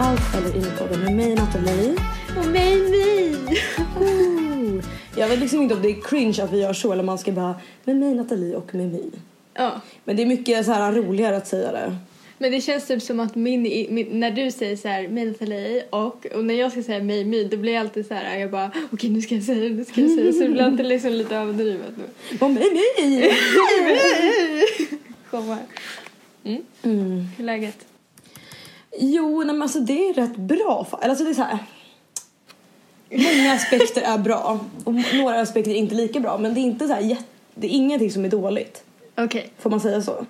Allt eller inget med mig Nathalie. Och mig, mig! Oh. Jag vet liksom inte om det är cringe att vi gör så eller man ska bara med mig Nathalie och med mig. Ja. Men det är mycket så här roligare att säga det. Men det känns typ som att min, min när du säger så här mig Nathalie och, och när jag ska säga mig my då blir jag alltid så här jag bara okej nu ska jag säga det, nu ska jag säga det så det blir alltid liksom lite överdrivet nu. Med mig! Här. Mm. Mm. Hur är läget? Jo, nej, men alltså det är rätt bra. alltså det är så här. Många aspekter är bra och några aspekter är inte lika bra. Men det är inte så här det är ingenting som är dåligt. Okej, Får man säga så?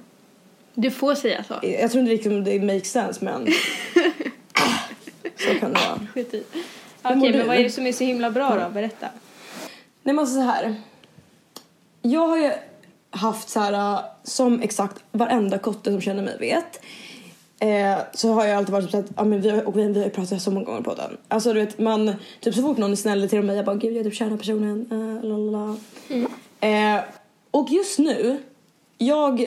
du får säga så. Jag tror inte riktigt det makes sense men så kan det vara. Skit i. Okej, mår men vad är det som är så himla bra då? Berätta. Nej men alltså så här. Jag har ju haft så här som exakt varenda kotte som känner mig vet. Eh, så har jag alltid varit typ så att, ja men vi har, och vi, vi har pratat så många gånger på den. Alltså du vet man, typ så fort någon är snäll till mig jag bara gud jag typ känner personen, uh, lalala. Eh, och just nu, jag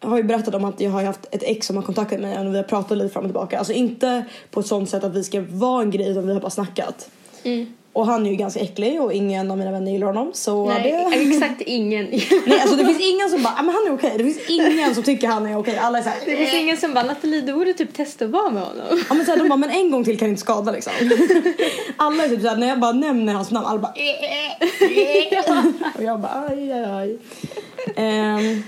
har ju berättat om att jag har haft ett ex som har kontaktat mig och vi har pratat lite fram och tillbaka. Alltså inte på ett sånt sätt att vi ska vara en grej utan vi har bara snackat. Och han är ju ganska äcklig och ingen av mina vänner gillar honom så Nej, det... exakt ingen. Nej alltså det finns ingen som bara, "Ah, men han är okej. Det finns ingen som tycker han är okej. Alla är såhär, Det finns ingen som bara Nathalie du borde typ testa att vara med honom. ja men så här, de bara, men en gång till kan inte skada liksom. alla är typ såhär, när jag bara nämner hans namn, alla bara Och jag bara aj aj aj. Ehm,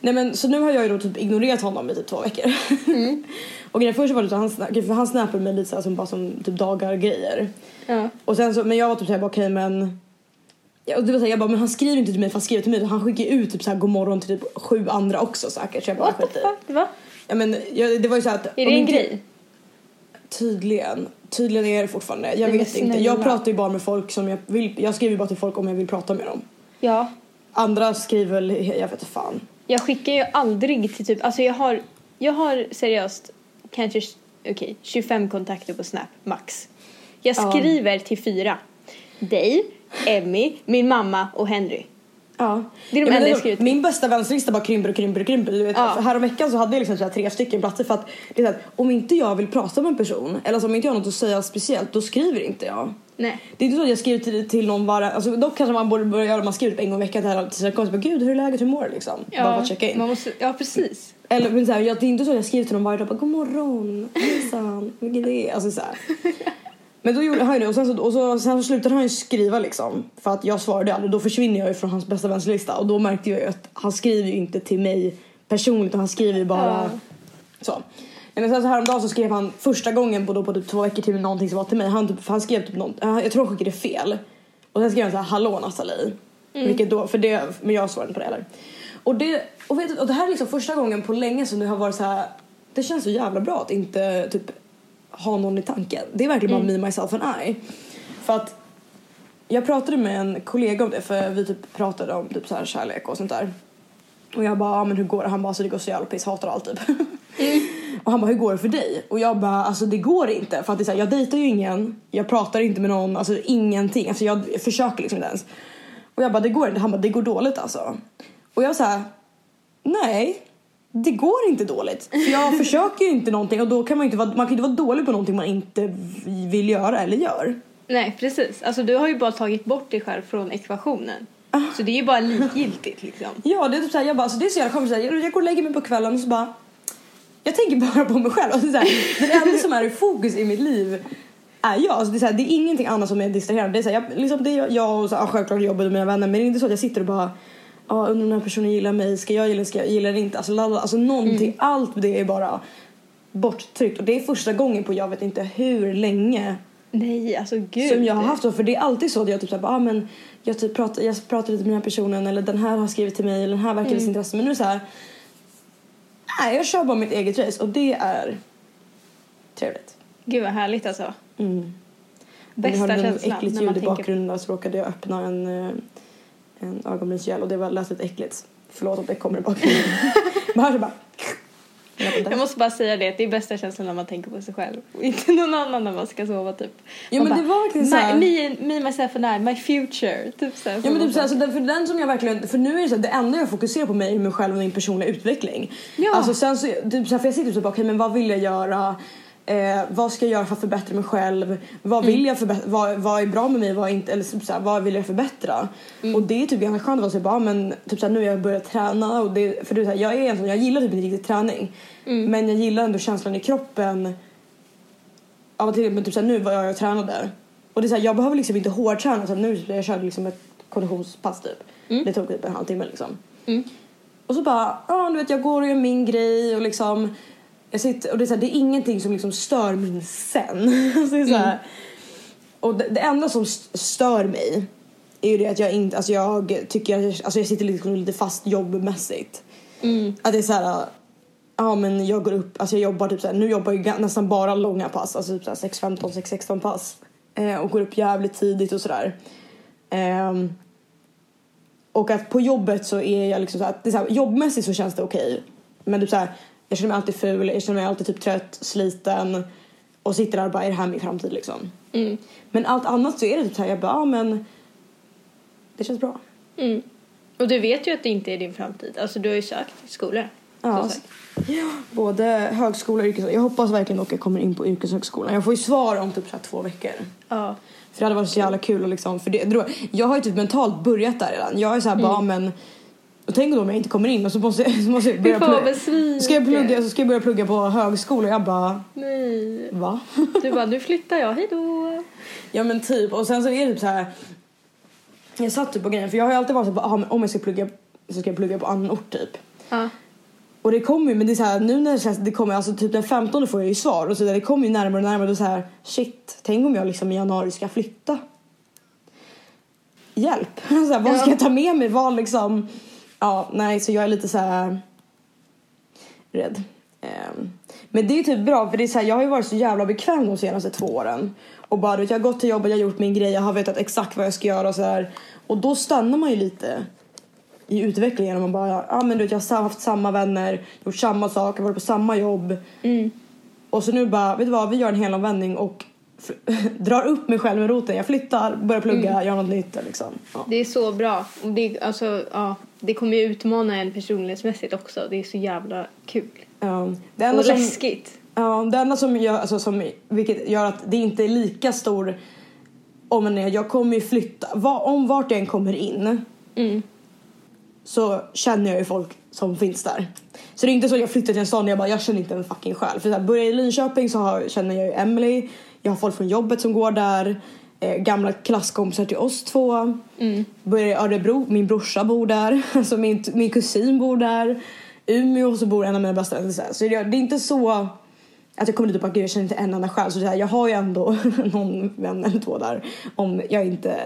nej men så nu har jag ju då typ ignorerat honom i typ två veckor. och grejen först var det så han, sna- för han snappade mig lite så här som bara som typ dagar grejer. Ja. Och sen så, men jag var typ såhär, okej men Ja, det var så här, jag bara, men han skriver inte till mig för han skriver till mig. Han skickar ut typ så här god morgon till typ sju andra också säkert. Så jag bara, What the skit i. fuck? Va? Ja, men, jag, det var ju så här att... Är det en inte- grej? Tydligen. Tydligen är det fortfarande. Jag Men vet inte. Jag pratar ju bara med folk som jag vill. Jag skriver bara till folk om jag vill prata med dem. Ja. Andra skriver jag vet inte fan. Jag skickar ju aldrig till typ, alltså jag har, jag har seriöst kanske, okej, 25 kontakter på Snap, max. Jag Ja. skriver till fyra. Dig, Emmy, min mamma och Henry. Ja. Det är de Ja, enda jag skrivit. Min bästa vänslista bara krymper och krymper och krymper. Du vet, Ja. för Häromveckan så hade jag liksom så tre stycken platser för att det är så här, om inte jag vill prata med en person eller alltså om inte jag har något att säga speciellt då skriver inte jag. Nej. Det är inte så att jag skriver till, till någon bara, alltså dock kanske man borde börja göra, man skriver typ en gång i veckan till sina kompisar, gud hur är läget, hur mår du liksom? bara för att checka in. Man måste, ja, precis. Eller men så här, jag, det är inte så att jag skriver till någon varje dag, bara god morgon, hejsan, vilket det är, alltså så här. Men då gjorde han ju det och sen så, och så, sen så slutade han ju skriva liksom för att jag svarade aldrig. Då försvinner jag ju från hans bästa vänslista och då märkte jag ju att han skriver ju inte till mig personligen utan han skriver ju bara Ja. så. Men sen så häromdagen så skrev han första gången på, då, på typ två veckor till någonting som var till mig. Han, typ, han skrev typ någon, jag tror han skickade fel. Och sen skrev han så här hallå Nathalie. Vilket då, för det, men jag svarade inte på det heller. Och det, och, vet, och det här är liksom första gången på länge som det har varit så här. Det känns så jävla bra att inte typ ha någon i tanken. Det är verkligen bara me, myself and I. För att jag pratade med en kollega om det för vi typ pratade om typ så här kärlek och sånt där. Och jag bara, ah, men hur går det? Han bara, alltså det går så jävla piss, hatar allt typ. Och han bara, hur går det för dig? Och jag bara, alltså det går inte. För att det är så här, jag dejtar ju ingen, jag pratar inte med någon, alltså ingenting. Alltså jag, jag försöker liksom inte ens. Och jag bara, det går inte. Han bara, det går dåligt alltså. Och jag sa, nej. Det går inte dåligt. För jag försöker ju inte någonting och då kan man ju inte vara, man kan ju inte vara dålig på någonting man inte vill göra eller gör. Nej, precis. Alltså du har ju bara tagit bort dig själv från ekvationen. Ah. Så det är ju bara likgiltigt liksom. Ja, det är typ såhär, jag bara, alltså det är så jävla Jag, jag går och lägger mig på kvällen och så bara, jag tänker bara på mig själv. Alltså, det enda som är i fokus i mitt liv är jag. Alltså, det, är så här, det är ingenting annat som är distraherande. Det är, så här, jag, liksom, det är jag och så, ja, självklart jobbet och mina vänner men det är inte så att jag sitter och bara Ja, undrar om den här personen gillar mig, ska jag gilla ska jag gilla inte? Alltså, lalla, alltså någonting, allt det är bara borttryckt och det är första gången på jag vet inte hur länge Nej, alltså gud. som jag har haft så för det är alltid så att jag typ såhär, ah, men jag typ pratar, jag pratar lite med den här personen eller den här har skrivit till mig eller den här verkar visa intresse men nu är det. Nej, jag kör bara mitt eget race och det är trevligt. Gud vad härligt alltså. Mm. Om ni Bästa hörde något känslan äckligt när man ljud i tänker bakgrunden så råkade jag öppna en, eh, en ögonbrynsgel och det var lät lite äckligt. Förlåt att det kommer i bakgrunden. så bara. Jag måste bara säga det det är bästa känslan när man tänker på sig själv och inte någon annan när man ska sova typ. Man men det var verkligen så här- My, me, me, myself and I, my future. Typ så här, Ja men typ såhär, bara- så den, för den som jag verkligen, för nu är det så här, det enda jag fokuserar på mig är mig själv och min personliga utveckling. Ja. Alltså sen så, typ såhär, för jag sitter typ okej men vad vill jag göra? Eh, vad ska jag göra för att förbättra mig själv? Vad vill jag förbättra? Vad, vad är bra med mig? Vad, inte, eller typ så här, vad vill jag förbättra? Och det är typ ganska skönt att vara så bara, men typ så här, nu har jag börjat träna och det, för det är så här, jag är egentligen, jag gillar typ inte riktigt träning. Men jag gillar ändå känslan i kroppen av att till exempel typ så här, nu var jag och tränade. Och det är så här, jag behöver liksom inte hårdträna så här, nu jag körde liksom ett konditionspass typ. Det tog typ en halvtimme liksom. Och så bara, ja du vet jag går och gör min grej och liksom jag sitter, och det är, så här, det är ingenting som liksom stör min sen. alltså det är så här, Och det, det enda som st- stör mig är ju det att jag inte, alltså jag tycker jag, alltså jag sitter liksom lite fast jobbmässigt. Att det är så här, ja men jag går upp, alltså jag jobbar typ så här, nu jobbar jag nästan bara långa pass, alltså typ så här 6-15, 6-16 pass. Eh, och går upp jävligt tidigt och sådär. Ehm, och att på jobbet så är jag liksom så här, det är så här, jobbmässigt så känns det okej. Men typ så här, jag känner mig alltid ful, jag känner mig alltid typ trött, sliten och sitter där och bara är det här min framtid liksom. Men allt annat så är det typ så här, jag bara, ja men det känns bra. Mm. Och du vet ju att det inte är din framtid. Alltså du har ju sökt skolor. Ja, både högskola och yrkeshögskola. Jag hoppas verkligen att jag kommer in på yrkeshögskolan. Jag får ju svar om typ så två veckor. Ja. För det hade varit så jävla kul att liksom, för det, jag har ju typ mentalt börjat där redan. Jag är så här bara, men och tänk då om jag inte kommer in och så måste, så måste jag börja plugga. Ska jag, plugga, så ska jag börja plugga på högskola och jag bara, Nej. va? Du bara, nu flyttar jag, hejdå. ja men typ, och sen så är det typ så här. Jag satt typ på grejen, för jag har ju alltid varit så bara, ah, om jag ska plugga så ska jag plugga på annan ort typ. Ja. Och det kommer ju, men det är så här, nu när det, det kommer, alltså typ den 15 får jag ju svar och så där, det kommer ju närmare och närmare och så här, shit, tänk om jag liksom i januari ska flytta. Hjälp! Så här, vad ska Ja. jag ta med mig? Vad liksom, ja, nej, så jag är lite så här rädd. Ehm, men det är typ bra för det är så här, jag har ju varit så jävla bekväm de senaste två åren. Och bara, du vet, jag har gått till jobbet, jag har gjort min grej, jag har vetat exakt vad jag ska göra och så här. Och då stannar man ju lite i utvecklingen och man bara, ja men du vet jag har haft samma vänner, gjort samma saker, varit på samma jobb. Och så nu bara, vet du vad, vi gör en helomvändning och drar upp mig själv med roten. Jag flyttar, börjar plugga, gör något nytt liksom. Ja. Det är så bra. Och det, alltså, ja, det kommer ju utmana en personlighetsmässigt också. Det är så jävla kul. Ja. Det enda Och som, läskigt. ja, det enda som gör, alltså, som, vilket gör att det inte är lika stor om en är, jag kommer ju flytta, va, om vart jag än kommer in Mm. så känner jag ju folk som finns där. Så det är inte så att jag flyttar till en stad och jag bara, jag känner inte en fucking själ. För så här, börjar jag i Linköping så har, känner jag ju Emily, jag har folk från jobbet som går där, eh, gamla klasskompisar till oss två. Börjar i Örebro, min brorsa bor där, alltså min, min kusin bor där. Umeå så bor en av mina bästa vänner. Så, det, det är inte så att jag kommer dit och bara, gud jag känner inte en enda själ. Så det här, jag har ju ändå någon vän eller två där om jag inte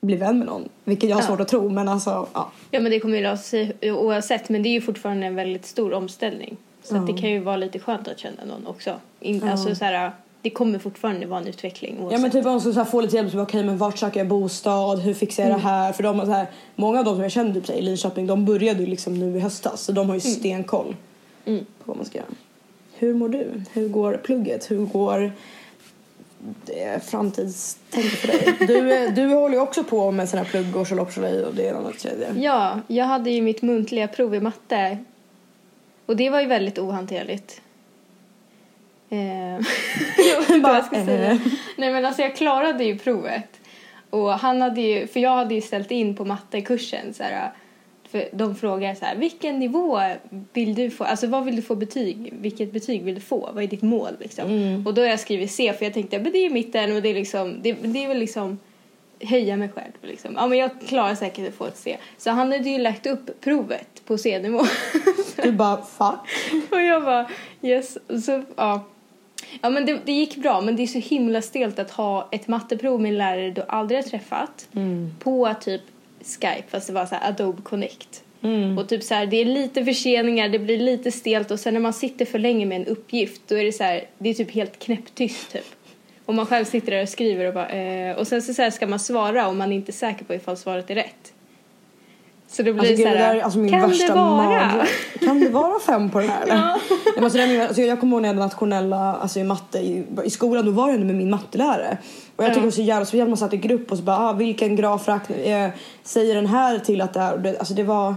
blir vän med någon. Vilket jag har Ja. svårt att tro men alltså ja. Ja men det kommer ju lösa sig oavsett. Men det är ju fortfarande en väldigt stor omställning. Så att det kan ju vara lite skönt att känna någon också. In, Alltså så här, det kommer fortfarande vara en utveckling oavsett. Ja men typ om så här, få lite hjälp, så bara, okej men vart söker jag bostad, hur fixar jag det här? För de har så här, många av de som jag känner typ så här, i Linköping, de började ju liksom nu i höstas så de har ju stenkoll Mm. på vad man ska göra. Hur mår du? Hur går plugget? Hur går det framtidstänket för dig? Du, eh, du håller ju också på med sån här plugg och loppsolej och det är något tredje. Ja, jag hade ju mitt muntliga prov i matte. Och det var ju väldigt ohanterligt. Eh, jag jag ska säga. Nej men alltså jag klarade ju provet. Och han hade ju, för jag hade ju ställt in på mattekursen så här. För de frågar så här, vilken nivå vill du få, alltså vad vill du få betyg, vilket betyg vill du få, vad är ditt mål liksom? Och då har jag skrivit C för jag tänkte, men det är mitten och det är liksom, det, det är väl liksom höja mig själv liksom. Ja men jag klarar säkert att få ett C. Så han hade ju lagt upp provet på C-nivå. Du bara fuck. och jag bara yes. Så, ja. Ja men det, det gick bra men det är så himla stelt att ha ett matteprov med en lärare du aldrig har träffat på typ Skype fast det var så Adobe Connect. Och typ så här, det är lite förseningar, det blir lite stelt och sen när man sitter för länge med en uppgift då är det så här, det är typ helt knäpptyst typ. Och man själv sitter där och skriver och bara eh, och sen så, så ska man svara om man inte är säker på ifall svaret är rätt. Så det blir Alltså, så gud, det här, där är alltså min kan det vara? mardröm. Kan det vara fem på den här? Ja. Alltså, är min, alltså, jag kommer ihåg när jag hade nationella alltså, i matte i, i skolan, då var jag med min mattelärare. Och jag tycker Ja. det var så jävla speciellt man satt i grupp och så bara, ah, vilken graf eh, säger den här till att det är, det, alltså det var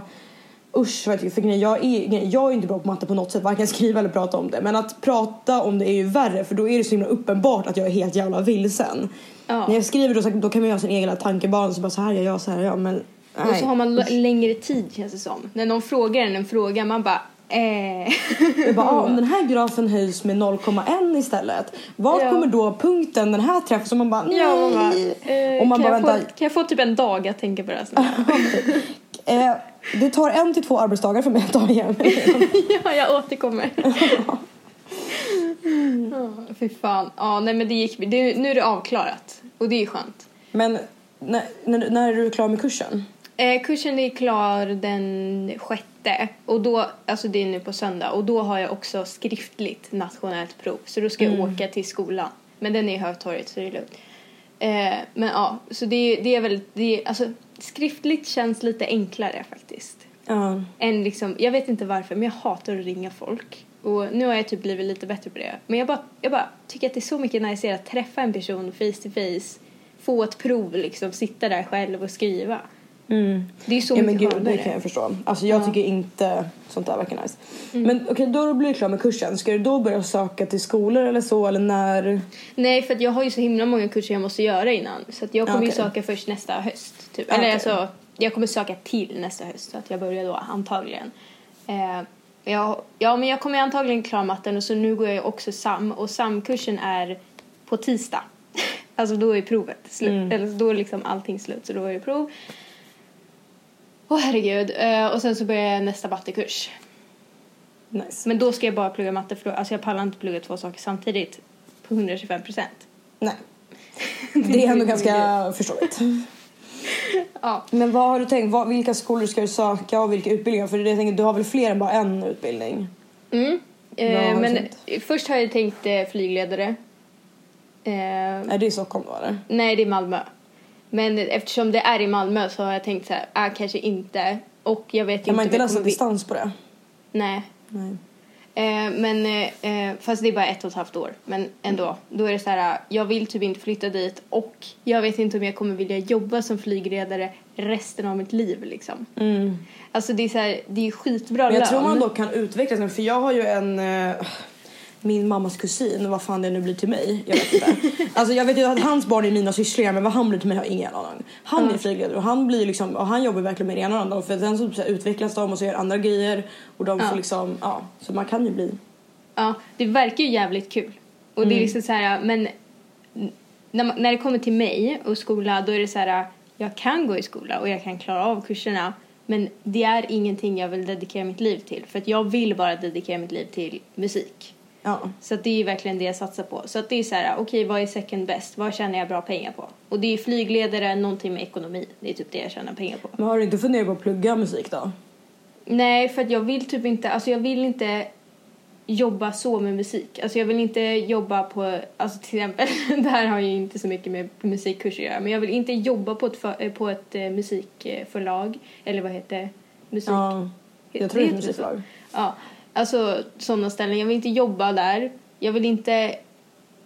usch vad jag tycker. För jag är, jag är inte bra på matte på något sätt. Varken skriva eller prata om det. Men att prata om det är ju värre. För då är det så himla uppenbart att jag är helt jävla vilsen. Ja. När jag skriver då, då kan man göra sin egen tankebana. Så bara så här gör jag, så här jag. Men nej. Och så har man längre tid känns det som. När någon frågar en en fråga man bara eh. Bara, ah, om den här grafen höjs med 0,1 istället. Vart Ja. kommer då punkten den här träffen? Så man bara, nej. Ja, man bara, eh, Och man kan, bara, jag få, kan jag få typ en dag att tänka på det här snälla? Eh, det tar en till två arbetsdagar för mig att ta igen. ja, jag återkommer. Ja, Fy fan. Ja, nej men det gick, det, nu är det avklarat. Och det är skönt. Men när, när, när är du klar med kursen? Eh, kursen är klar den sjätte. Och då, alltså det är nu på söndag. Och då har jag också skriftligt nationellt prov. Så då ska jag åka till skolan. Men den är i Hötorget så det är lugnt. Eh, men ja, så det, det är väl, det är, alltså skriftligt känns lite enklare faktiskt. Ja. än liksom, jag vet inte varför, men jag hatar att ringa folk. Och nu har jag typ blivit lite bättre på det. Men jag bara, jag bara tycker att det är så mycket nice att träffa en person face to face, få ett prov liksom, sitta där själv och skriva. Mm. Det är så Ja men gud, det kan jag förstå. Alltså jag Ja. tycker inte sånt där verkar nice. Mm. Men okej, då blir du klar med kursen. Ska du då börja söka till skolor eller så? Eller när? Nej, för jag har ju så himla många kurser jag måste göra innan. Så att jag kommer ju Okej. söka först nästa höst. Typ. Ja, Eller okej. alltså, jag kommer söka till nästa höst. Så att jag börjar då antagligen. Eh, jag, ja, men jag kommer antagligen klara matten och så nu går jag ju också SAM. Och SAM-kursen är på tisdag. alltså då är provet slut. Mm. Eller då är liksom allting slut. Så då är det prov. Åh herregud. Eh, och sen så börjar jag nästa mattekurs. Nice. Men då ska jag bara plugga matte för då, alltså jag pallar inte plugga två saker samtidigt. På 125 procent. Nej. Det är ändå ganska förståeligt. Ja. Men vad har du tänkt? Vad, vilka skolor ska du söka och vilka utbildningar? För det jag tänker, du har väl fler än bara en utbildning? Mm. Eh, men tänkt? först har jag tänkt eh, flygledare. Eh, Är det i Stockholm då eller? nej, det är Malmö. Men eftersom det är i Malmö så har jag tänkt så här, ah, kanske inte. Och jag vet Kan man inte inte om jag läsa distans på det? Nej. Nej. Eh, men, eh, eh, fast det är bara ett och ett halvt år. Men ändå. Då är det så här, jag vill typ inte flytta dit och jag vet inte om jag kommer vilja jobba som flygledare resten av mitt liv liksom. Mm. Alltså det är så här, det är skitbra Men jag lön. tror man då kan utvecklas för jag har ju en eh, min mammas kusin, vad fan det nu blir till mig, jag vet inte. alltså jag vet ju att hans barn är mina sysslingar men vad han blir till mig har jag ingen aning. Han är flygledare och han blir liksom, och han jobbar verkligen med det ena och andra för sen så, så här, utvecklas de och så gör andra grejer och de Ja. får liksom, ja, så man kan ju bli. Ja, det verkar ju jävligt kul. Och det är Mm. liksom så här, men när, man, när det kommer till mig och skola då är det så här, jag kan gå i skola och jag kan klara av kurserna. Men det är ingenting jag vill dedikera mitt liv till. För att jag vill bara dedikera mitt liv till musik. Ja. Så att det är ju verkligen det jag satsar på. Så att det är så här, okej vad är second best? Vad tjänar jag bra pengar på? Och det är flygledare, någonting med ekonomi. Det är typ det jag tjänar pengar på. Men har du inte funderat på att plugga musik då? Nej, för att jag vill typ inte, alltså jag vill inte jobba så med musik. Alltså jag vill inte jobba på, alltså till exempel, det här har ju inte så mycket med musikkurser att göra, men jag vill inte jobba på ett, för, på ett eh, musikförlag, eller vad heter det? Musik? Ja, jag tror det är ett musiklag. Ja, alltså sådana ställen. Jag vill inte jobba där. Jag vill inte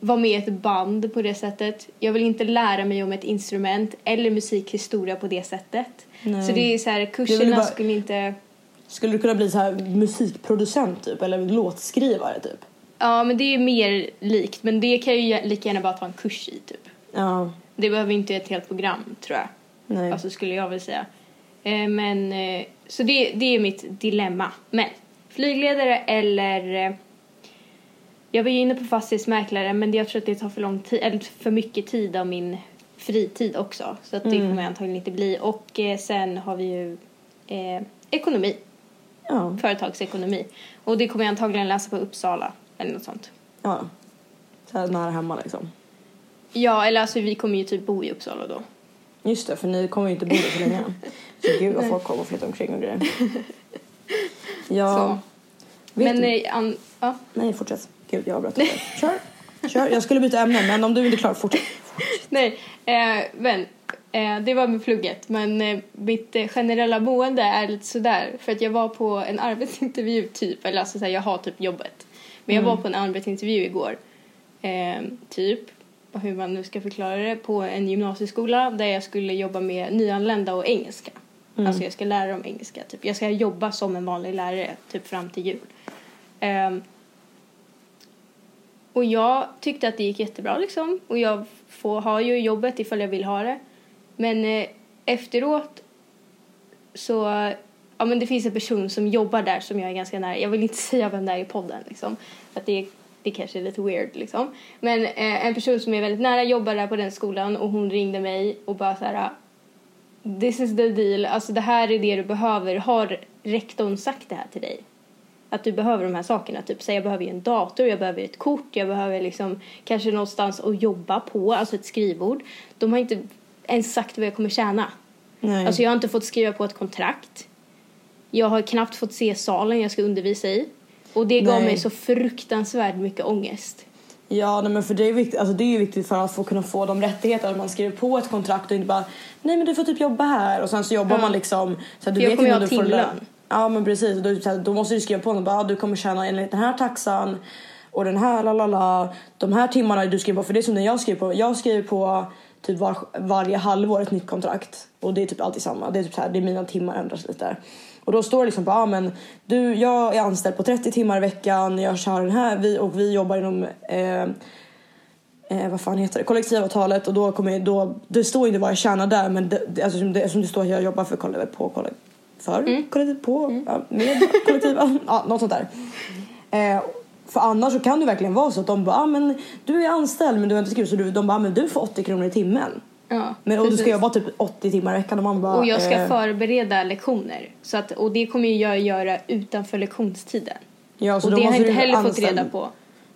vara med i ett band på det sättet. Jag vill inte lära mig om ett instrument eller musikhistoria på det sättet. Nej. Så det är så här, kurserna bara- skulle inte... Skulle du kunna bli så här musikproducent typ eller låtskrivare typ? Ja, men det är mer likt. Men det kan ju lika gärna bara ta en kurs i typ. Ja, Det behöver inte ett helt program tror jag. nej. Alltså skulle jag väl säga. Eh, men, eh, så det, det är mitt dilemma. Men flygledare eller... Eh, jag var ju inne på fastighetsmäklare men jag tror att det tar för lång tid, eller för mycket tid av min fritid också. Så att det Mm. kommer jag antagligen inte bli. Och eh, sen har vi ju eh, ekonomi, Ja, företagsekonomi. Och det kommer jag antagligen läsa på Uppsala eller något sånt. ja. Så här nära hemma liksom. Ja, eller alltså vi kommer ju typ bo i Uppsala då. Just det, för ni kommer ju inte bo där så länge. Så gud vad folk kommer och flyttar omkring och grejer. Ja. Men, eh, an, ja. Nej, fortsätt. Gud, jag avbröt. Kör. Kör. Jag skulle byta ämne, men om du inte är klar, fortsätt. Nej, eh, men eh, det var med plugget. Men eh, mitt eh, generella boende är lite sådär. För att jag var på en arbetsintervju typ. Eller alltså såhär, jag har typ jobbet. Men jag var på en arbetsintervju igår. Eh, typ, hur man nu ska förklara det. På en gymnasieskola där jag skulle jobba med nyanlända och engelska. Mm. Alltså jag ska lära dem engelska. Typ. Jag ska jobba som en vanlig lärare typ fram till jul. Um, och jag tyckte att det gick jättebra liksom. Och jag får, har ju jobbet ifall jag vill ha det. Men eh, efteråt så, ja men det finns en person som jobbar där som jag är ganska nära. Jag vill inte säga vem det är i podden liksom. För att det, det kanske är lite weird liksom. Men eh, en person som är väldigt nära jobbar där på den skolan och hon ringde mig och bara så här. This is the deal, alltså det här är det du behöver. Har rektorn sagt det här till dig? Att du behöver de här sakerna. Typ säg jag behöver ju en dator, jag behöver ett kort, jag behöver liksom kanske någonstans att jobba på, alltså ett skrivbord. De har inte ens sagt vad jag kommer tjäna. Nej. Alltså jag har inte fått skriva på ett kontrakt. Jag har knappt fått se salen jag ska undervisa i. Och det gav Nej. mig så fruktansvärt mycket ångest. Ja, nej, men för det är, viktigt, alltså det är ju viktigt för att få kunna få de rättigheterna. Att man skriver på ett kontrakt och inte bara nej men du får typ jobba här och sen så jobbar Ja. man liksom så att du jag vet inte om du får lön. Ja men precis, och då, så här, då måste du skriva på något bara ah, du kommer tjäna enligt den här taxan och den här la la la de här timmarna du skriver på för det är som när jag skriver på jag skriver på typ var, varje halvår ett nytt kontrakt. Och det är typ alltid samma. Det är typ så här, det är mina timmar ändras lite. Och då står det liksom på ah, men du jag är anställd på 30 timmar i veckan. Jag kör den här. Vi, och vi jobbar inom eh, eh, vad fan heter det, kollektivavtalet. Och då kommer jag, då, det står inte vad jag tjänar där men det, det, alltså, som det, som det står att jag jobbar för kollektiv, på kollektiv, för kollektiv, på, ja, med kollektiv, ja, något sånt där. Eh, för annars så kan det verkligen vara så att de bara, ah, men du är anställd men du har inte skrivit så du, de bara, ah, men du får 80 kronor i timmen. Ja, Men, och du ska jobba typ 80 timmar i veckan och man bara, Och jag ska eh, förbereda lektioner. Så att, och det kommer jag göra utanför lektionstiden. ja, så och det har jag inte heller fått anställ- reda på.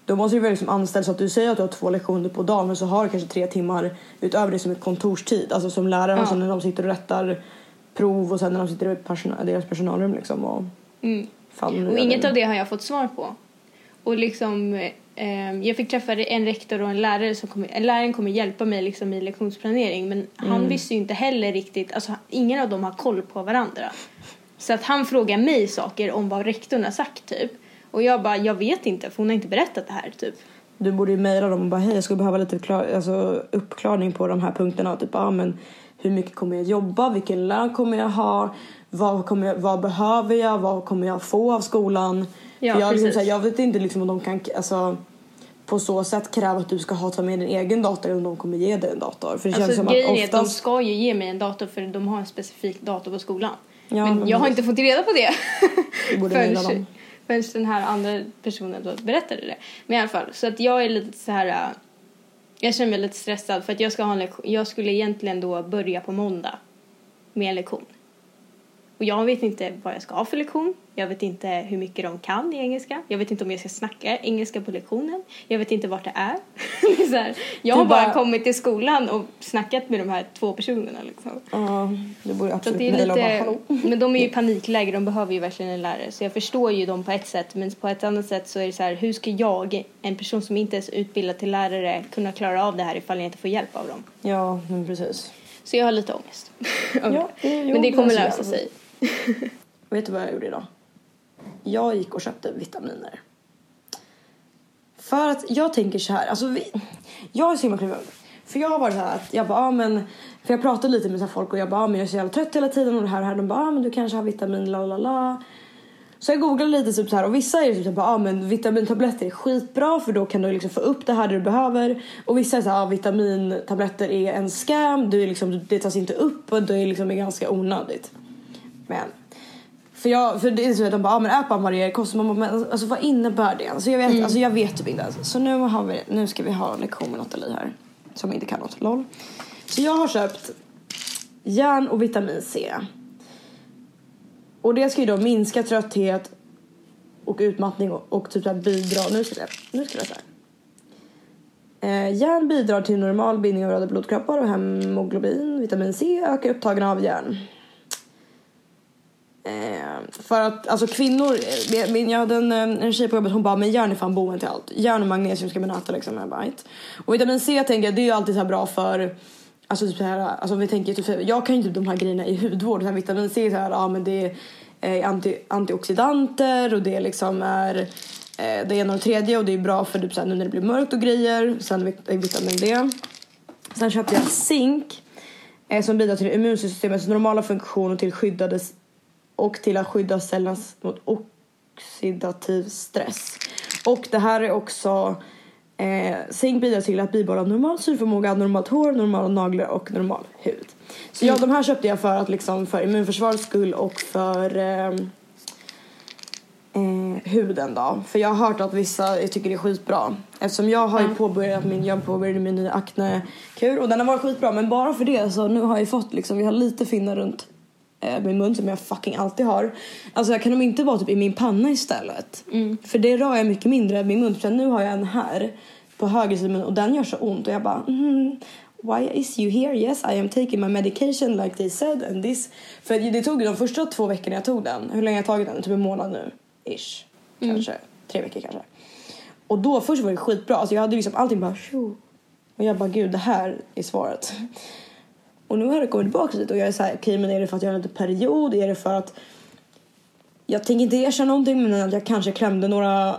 Då måste du vara liksom anställd så att du säger att du har två lektioner på dagen men så har du kanske tre timmar utöver det som ett kontorstid. Alltså som lärare Ja. och sen när de sitter och rättar prov och sen när de sitter i personal, deras personalrum liksom och Mm. Och är inget av det har jag fått svar på. Och liksom, eh, jag fick träffa en rektor och en lärare som kommer, läraren kommer hjälpa mig liksom i lektionsplanering men han visste ju inte heller riktigt, alltså ingen av dem har koll på varandra. Så att han frågar mig saker om vad rektorn har sagt typ. Och jag bara, jag vet inte för hon har inte berättat det här typ. Du borde ju mejla dem och bara hej jag skulle behöva lite klar, alltså, uppklarning på de här punkterna. Typ, ah, men hur mycket kommer jag jobba? Vilken lön kommer jag ha? Vad, kommer jag, vad behöver jag? Vad kommer jag få av skolan? Ja, jag, liksom, här, jag vet inte liksom, om de kan alltså, på så sätt kräva att du ska ha ta med din egen dator eller om de kommer ge dig en dator. För det känns Alltså som grejen att är att de oftast... ska ju ge mig en dator för de har en specifik dator på skolan. Ja, men men jag har inte fått reda på det. Du borde förrän, dem. förrän den här andra personen då berättade det. Men i alla fall, så att jag är lite så här. äh, Jag känner mig lite stressad för att jag ska ha en lektion. Jag skulle egentligen då börja på måndag med en lektion. Och jag vet inte vad jag ska ha för lektion. Jag vet inte hur mycket de kan i engelska. Jag vet inte om jag ska snacka engelska på lektionen. Jag vet inte vart det är. Det är här, jag har bara bara- kommit till skolan och snackat med de här två personerna liksom. Ja, du borde absolut det är bara lite, hallå. men de är ju i panikläge, de behöver ju verkligen en lärare. Så jag förstår ju dem på ett sätt, men på ett annat sätt så är det så här, hur ska jag, en person som inte ens är utbildad till lärare, kunna klara av det här ifall jag inte får hjälp av dem? Ja, men precis. Så jag har lite ångest. Ja, det- jo, men det kommer lösa sig. Vet du vad jag gjorde idag? Jag gick och köpte vitaminer. För att jag tänker så här, alltså vi, jag är så himla kluven. För jag har varit så här att jag bara, ah, men, för jag pratade lite med så här folk och jag bara, ah, men jag är så jävla trött hela tiden och det här och det här. De bara, ah, men du kanske har vitamin, la la la. Så jag googlade lite typ så här och vissa är typ så här, ah, men vitamintabletter är skitbra för då kan du liksom få upp det här du behöver. Och vissa är så här, ah, vitamintabletter är en scam, du är liksom, det tas inte upp och det är liksom är ganska onödigt. Men för, jag, för det är så att de bara, ah, men ät bara Maria, kostar man bara, men alltså vad innebär det? Alltså jag vet, alltså jag vet typ inte ens. Så nu, har vi, nu ska vi ha en lektion med Nathalie här. Som inte kan något, LOL. Så jag har köpt järn och vitamin C. Och det ska ju då minska trötthet och utmattning och, och typ här bidra, nu ska jag, nu ska jag här. Eh, järn bidrar till normal bindning av röda blodkroppar och hemoglobin. Vitamin C ökar upptagen av järn. Eh, för att alltså kvinnor, eh, min, jag hade en, eh, en tjej på jobbet hon bara men järn är fan boven till allt. Järn och magnesium ska man äta liksom. Jag, bara, "Right." och vitamin C tänker jag det är ju alltid så här bra för Alltså typ så här, alltså vi tänker typ, jag kan ju typ de här grejerna i hudvård. Så här, vitamin C är så här, ja men det är eh, anti, antioxidanter och det liksom är eh, det ena och det tredje och det är bra för typ så här, nu när det blir mörkt och grejer. Sen vit- eh, vitamin D. Sen köpte jag zink. eh, som bidrar till immunsystemets normala funktion och till, skyddades, och till att skydda cellerna mot oxidativ stress. Och det här är också eh, zink bidrar till att bibehålla normal syrförmåga, normalt hår, normala naglar och normal hud. Så ja, de här köpte jag för att liksom för immunförsvarets skull och för eh, eh, huden då. För jag har hört att vissa jag tycker det är skitbra. Eftersom jag har ju påbörjat min, jag påbörjade min nya aknekur och den har varit skitbra men bara för det så nu har jag fått liksom, jag har lite finnar runt min mun som jag fucking alltid har. Alltså jag kan de inte vara typ i min panna istället. För det rör jag mycket mindre min mun. Nu har jag en här på höger sida och den gör så ont och jag bara mm, Why is you here? Yes, I am taking my medication like they said and this. För det tog de första två veckorna jag tog den. Hur länge har jag tagit den? Typ en månad nu. Ish. Kanske. Tre veckor kanske. Och då först var det skitbra. Alltså jag hade liksom allting bara tjo. Och jag bara gud det här är svaret. Och nu har det kommit tillbaka lite och jag är såhär okej men är det för att jag har en period? Är det för att jag tänker inte erkänna någonting men att jag kanske klämde några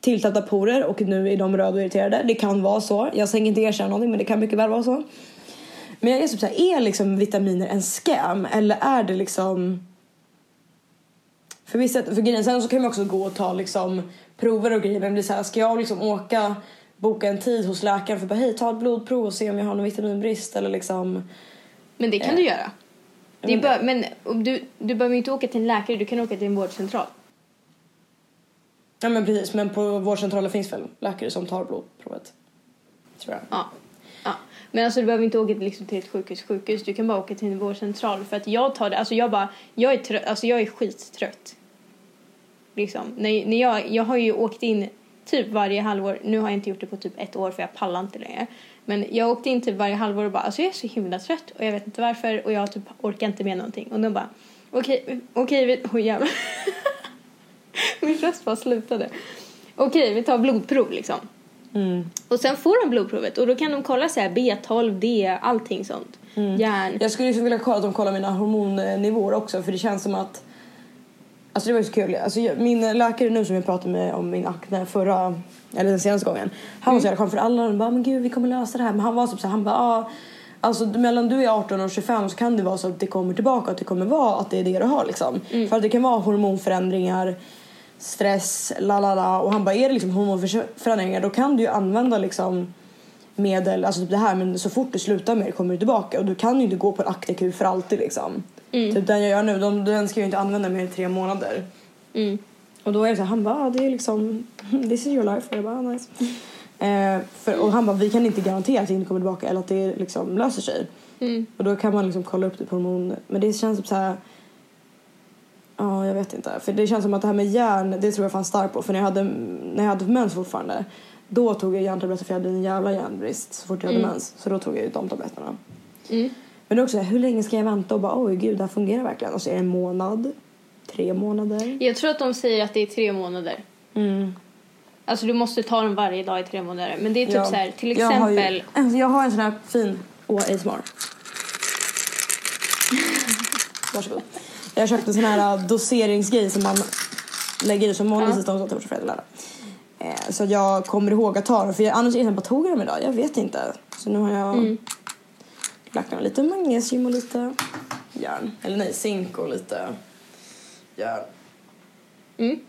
tilltäppta porer och nu är de röda och irriterade. Det kan vara så. Jag tänker inte erkänna någonting men det kan mycket väl vara så. Men jag är typ såhär, är liksom vitaminer en scam eller är det liksom för vissa, för grejen, sen så kan man också gå och ta liksom prover och grejer men det blir såhär, ska jag liksom åka boka en tid hos läkaren för bara hej ta ett blodprov och se om jag har någon vitaminbrist eller liksom Men det kan Eh, du göra. Det men men om du, du behöver inte åka till en läkare, du kan åka till en vårdcentral. Ja men precis men på vårdcentralen finns väl läkare som tar blodprovet. Tror jag. Ja. ja. Men alltså du behöver inte åka till, liksom, till ett sjukhus, sjukhus. Du kan bara åka till en vårdcentral. För att jag tar det, alltså jag bara, jag är trött, alltså jag är skittrött. Liksom. När, när jag, jag har ju åkt in typ varje halvår, nu har jag inte gjort det på typ ett år för jag pallar inte längre. Men jag åkte in typ varje halvår och bara, alltså jag är så himla trött och jag vet inte varför och jag typ orkar inte med någonting. Och de bara, okej, okej, vi, oj jävlar. Min röst bara slutade. Okej, vi tar blodprov liksom. Mm. Och sen får de blodprovet och då kan de kolla så här B12, D, allting sånt. Järn. Jag skulle liksom vilja kolla att de kollar mina hormonnivåer också för det känns som att Alltså det var ju så kul. Alltså jag, min läkare nu som jag pratade med om min akne förra, eller den senaste gången. Han var så jävla skön för alla de bara men gud vi kommer lösa det här. Men han var typ så här, han bara ah, Alltså mellan du är 18 och 25 så kan det vara så att det kommer tillbaka att det kommer vara att det är det du har liksom. För att det kan vara hormonförändringar, stress, la la la. Och han bara är det liksom hormonförändringar då kan du ju använda liksom medel, alltså typ det här men så fort du slutar med det kommer du tillbaka och du kan ju inte gå på en aknekur för alltid liksom. Typ den jag gör nu, de, den ska jag inte använda mer än tre månader. Mm. Och då är det så här, han bara, ah, det är liksom, this is your life. Och jag bara, ah, nice. Eh, för, och han bara, vi kan inte garantera att det inte kommer tillbaka eller att det liksom löser sig. Mm. Och då kan man liksom kolla upp det på hormon. Men det känns typ så här. Ja, jag vet inte. För det känns som att det här med järn, det tror jag fanns starkt på. För när jag hade, när jag hade mens fortfarande, då tog jag järntabletter för jag hade en jävla järnbrist så fort jag hade mens. Så då tog jag ju de tabletterna. Mm. Men det är också så hur länge ska jag vänta och bara, oj gud, det här fungerar verkligen. Och så är det en månad, tre månader. Jag tror att de säger att det är tre månader. Mm. Alltså du måste ta dem varje dag i tre månader. Men det är typ Ja. så här, till Jag har ju- exempel. alltså, jag har en sån här fin... Åh, ASMR. Varsågod. Jag köpte en sån här äh, doseringsgrej som man lägger i som måndag, tisdag, onsdag, torsdag, fredag, lördag. Eh, Så jag kommer ihåg att ta den. För jag, annars är jag bara, tog jag dem idag? Jag vet inte. Så nu har jag Mm. Lagt ner lite magnesium och lite järn. Eller nej, zink och lite järn. Mm.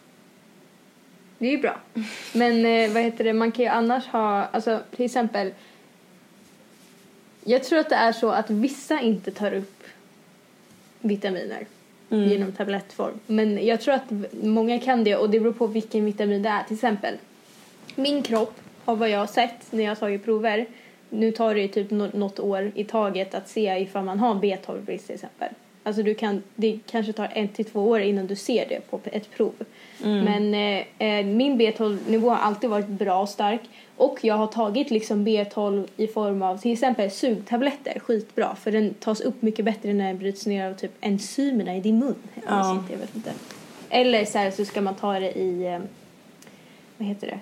Det är ju bra. Men eh, vad heter det, man kan ju annars ha, alltså till exempel. Jag tror att det är så att vissa inte tar upp vitaminer Mm. genom tablettform. Men jag tror att många kan det och det beror på vilken vitamin det är. Till exempel, min kropp har vad jag har sett när jag har tagit prover. Nu tar det ju typ nå- något år i taget att se ifall man har B12-brist till exempel. Alltså du kan, det kanske tar en till två år innan du ser det på ett prov. Men eh, eh, min B12-nivå har alltid varit bra och stark. Och jag har tagit liksom B12 i form av till exempel sugtabletter, skitbra. För den tas upp mycket bättre när den bryts ner av typ enzymerna i din mun. Ja. Eller så, här, så ska man ta det i, eh, vad heter det?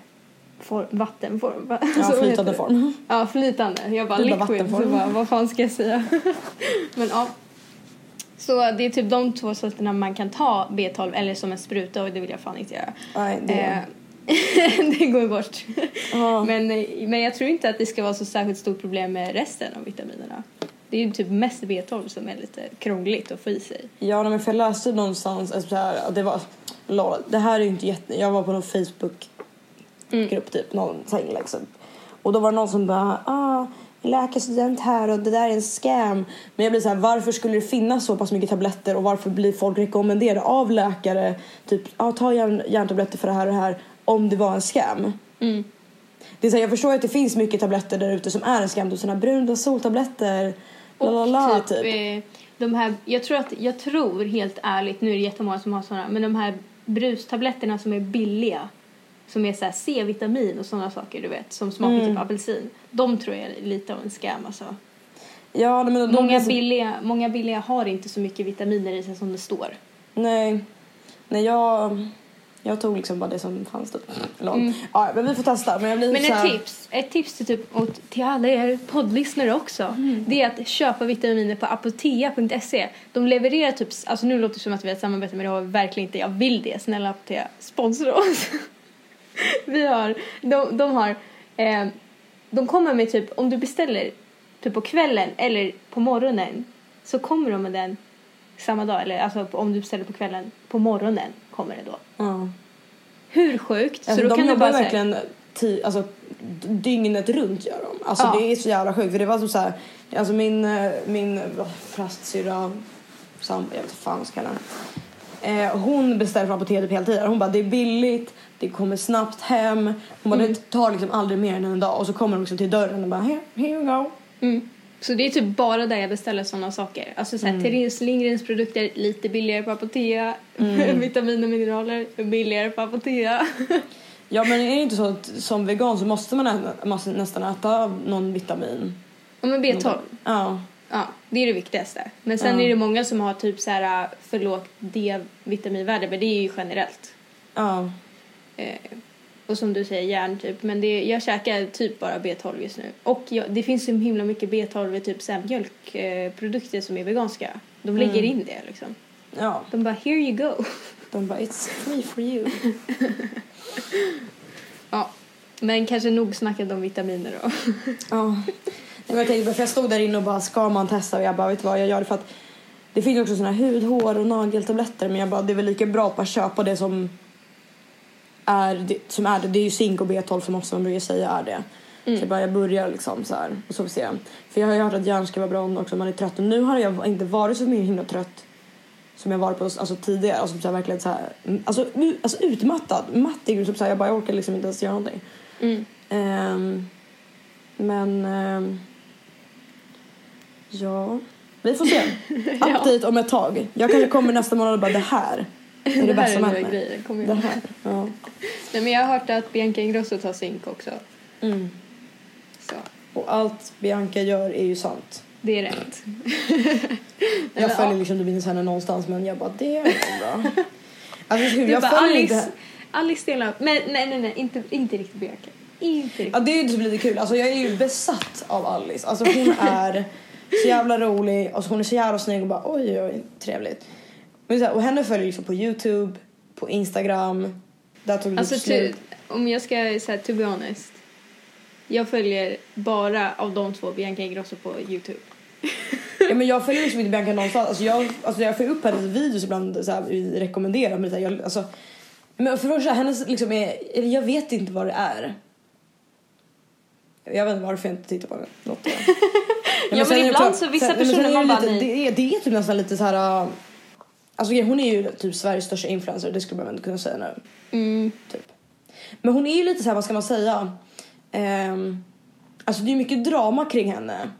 For, vattenform. va? Ja, Så vad heter flytande form. Ja, flytande. Jag bara bara liquid. Så bara, vad fan ska jag säga? Men ja. Så det är typ de två sätten man kan ta B12 eller som en spruta och det vill jag fan inte göra. Nej, det... Eh, det går bort. Ja. Men, eh, men jag tror inte att det ska vara så särskilt stort problem med resten av vitaminerna. Det är ju typ mest B12 som är lite krångligt att få i sig. Ja, men för jag läste någonstans, alltså, det var, det här är ju inte jätte, jag var på någon Facebook-grupp typ, någon inlägg så. Och då var det någon som bara, ah, läkarstudent här och det där är en scam. Men jag blir så här, varför skulle det finnas så pass mycket tabletter och varför blir folk rekommenderade av läkare, typ, ah, ta järn, järntabletter för det här och det här, om det var en scam. Mm. Det är så här, jag förstår att det finns mycket tabletter där ute som är en scam, sådana bruna soltabletter, la la la typ, typ. eh, de här, jag tror att, jag tror helt ärligt, nu är det jättemånga som har sådana, men de här brustabletterna som är billiga, som är såhär C-vitamin och sådana saker du vet, som smakar Mm. typ apelsin. De tror jag är lite av en scam alltså. Ja, men de, Många de, billiga, många billiga har inte så mycket vitaminer i sig som det står. Nej. Nej, jag, jag tog liksom bara det som fanns typ. Mm. Ja, men vi får testa. Men jag blir Men så ett här, tips, ett tips till, typ, åt, till alla er poddlyssnare också, Mm. det är att köpa vitaminer på apotea.se. De levererar typ, alltså nu låter det som att vi har ett samarbete men det har verkligen inte. Jag vill det, snälla Apotea, sponsra oss. vi har, de, de har, eh, de kommer med typ, om du beställer typ på kvällen eller på morgonen så kommer de med den samma dag, eller alltså på- om du beställer på kvällen, på morgonen kommer det då. ja. Hur sjukt? Alltså, så de kan jobbar bara verkligen ti, alltså, dygnet runt gör de. Alltså Ja. det är så jävla sjukt. För det var som så här, alltså min, eh, min vad, prastsyrra, sam, jag vet inte fan vad jag ska kalla henne. Eh, hon beställer från apoteket hela tiden. Hon bara det är billigt, det kommer snabbt hem. Hon bara det tar liksom aldrig mer än en dag. Och så kommer de liksom till dörren och bara here, here you go. Mm. Så det är typ bara där jag beställer sådana saker. Alltså såhär, Therese Lindgrens produkter lite billigare på Apotea. Vitamin och mineraler billigare på Apotea. Ja men är det inte så att som vegan så måste man ä- måste nästan äta någon vitamin? ja men B12. Ja. Ja, det är det viktigaste. Men sen Ja. är det många som har typ så här för lågt D-vitaminvärde, men det är ju generellt. Ja. Eh, och som du säger, järn typ. Men det, jag käkar typ bara B12 just nu. Och jag, det finns så himla mycket B12 i typ så här mjölkprodukter produkter som är veganska. De lägger in det liksom. Ja. De bara, here you go. De bara it's free for you. Ja, men kanske nog snackat om vitaminer då. Ja. Men jag tänkte, för jag stod där inne och bara ska man testa och jag bara vet vad jag gör det för att det finns också såna här hud, hår och nageltabletter men jag bara det är väl lika bra att bara köpa det som är det, som är det. Det är ju zink och B12 som också man brukar säga är det. Så jag bara jag börjar liksom så här och så får vi se. För jag har ju hört att järn ska vara bra också om man är trött och nu har jag inte varit så himla trött som jag varit på alltså, tidigare. Alltså, så här, verkligen så här, alltså, alltså utmattad, mattig. Typ, så här, jag bara jag orkar liksom inte ens göra någonting. Mm. Ehm, men ehm, ja, vi får se. Update om ett tag. Jag kanske kommer nästa månad och bara det här är det, det här är nya mig. grejer. Kommer Det jag. här. Ja. Nej, men jag har hört att Bianca Ingrosso tar zink också. Mm. Så Och allt Bianca gör är ju sant. det är rätt. Jag följer ja. liksom inte henne någonstans men jag bara det är bra. Alltså, jag bara följer Alice, inte Alice Stenlöf. Men nej, nej, nej, inte, inte riktigt Bianca. Inte riktigt. Ja det är ju typ lite kul. Alltså jag är ju besatt av Alice. Alltså hon är så jävla rolig. Alltså hon är så jävla snygg och bara oj oj trevligt. Men så här, och henne följer liksom på Youtube, på Instagram. Där tog det Alltså typ slut. ty, om jag ska säga to be honest. Jag följer bara av de två Bianca Ingrosso på Youtube. Ja, men jag följer liksom inte Bianca någonstans. Alltså jag, alltså jag får upp hennes videos ibland så här, vi rekommenderar. Men, så här, jag, alltså, men för det första, hennes liksom är, jag vet inte vad det är. Jag vet inte varför jag inte tittar på henne. Något det. Ja, men det ibland klart- så vissa sen- men personer det man bara, det, är, det är typ nästan lite så här. Alltså hon är ju typ Sveriges största influencer, det skulle man ändå kunna säga nu. Mm. Typ. Men hon är ju lite så här, vad ska man säga? Ehm, alltså det är mycket drama kring henne.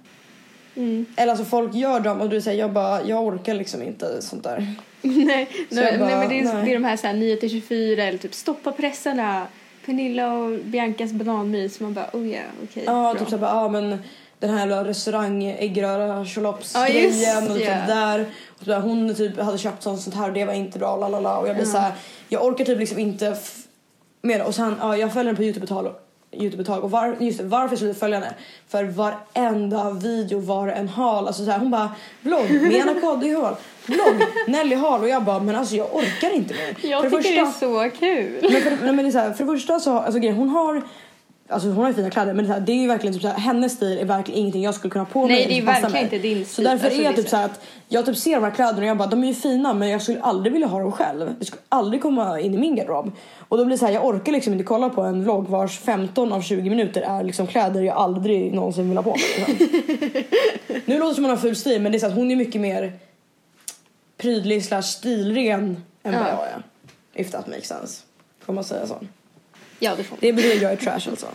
Mm. Eller alltså folk gör drama och du säger jag bara, jag orkar liksom inte sånt där. nej, Så nej, bara, nej, men det är, nej. det är de här, så här 9 till 24 eller typ stoppa pressarna. Pernilla och Biancas bananmys. Man bara oh yeah, okej. Ja, bra. typ såhär bara, ja men den här restaurang äggröra Ja, just grejen och typ där. Och så där, hon typ hade köpt sånt, sånt här och det var inte bra lalala och jag blir Ja. så här, jag orkar typ liksom inte det. Och sen, ja jag följer henne på Youtube ett tag Youtube ett tag och var, just det, varför skulle jag följa henne? För varenda video var en hal, alltså så här, hon bara vlogg med Anna Koddyhål, vlogg Nelly Hall och jag bara men alltså jag orkar inte mer. Jag För tycker det det är första- så kul. men för, nej, men det är så här, för det första så alltså grejen, hon har Alltså hon har ju fina kläder men det, är så här, det är ju verkligen typ så här, hennes stil är verkligen ingenting jag skulle kunna ha på mig. Nej, det är verkligen mig. inte din Så stil. därför Alltså, är jag typ så- så här att jag typ ser de här kläderna och jag bara de är ju fina men jag skulle aldrig vilja ha dem själv. Det skulle aldrig komma in i min garderob. Och då blir det så här, jag orkar liksom inte kolla på en vlogg vars 15 av 20 minuter är liksom kläder jag aldrig någonsin vill ha på mig. Liksom. nu låter det som hon har ful stil men det är så att hon är mycket mer prydlig slash stilren än vad Ja. jag är. If that makes sense. Får man säga så? Ja, det får Det betyder jag är trash alltså.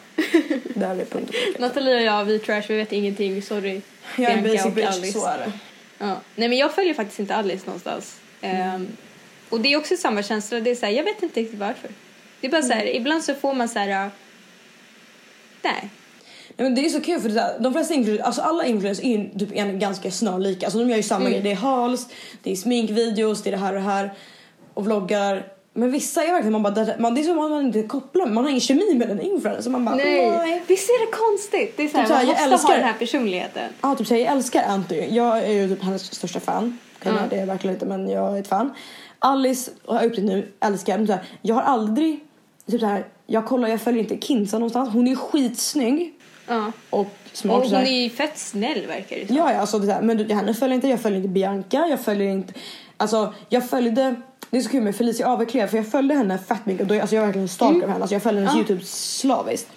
Där är punkt och. Nathalie och jag, vi är trash, vi vet ingenting. Sorry. Jag är en basic bitch, Alice. så är det. Ja. Nej men jag följer faktiskt inte Alice någonstans. Ehm, och det är också samma känsla, det är så här, jag vet inte riktigt varför. Det är bara så här, ibland så får man så här. äh, Nej. Nej, men det är så kul för det där, de flesta influencers, alltså alla influencers är ju typ en, ganska snarlika. Alltså de gör ju samma Mm. grej. Det är hals, det är sminkvideos, det är det här och det här. Och vloggar. Men vissa är verkligen man bara, man, det är som att man inte kopplar, man har ingen kemi med den influencer. Så man bara, Nej. Visst är det konstigt? Det är så här, Typ så man jag måste ha älskar- den här personligheten. Ja, typ säger jag älskar Anty. Jag är ju typ hennes största fan. Jag, det är jag verkligen inte men jag är ett fan. Alice har jag upptäckt nu, älskar. Men så här, jag har aldrig, typ så här, jag kollar, jag följer inte Kinsa någonstans. Hon är skitsnygg Ja. och smart. Och hon här. är ju fett snäll verkar det som. Ja, ja alltså det men henne följer inte, jag följer inte Bianca, jag följer inte, alltså jag följde, det är så kul med Felicia Aveklev för jag följde henne fett mycket och då, alltså jag är verkligen en stalker av henne, alltså jag följer hennes Ja. youtube slaviskt.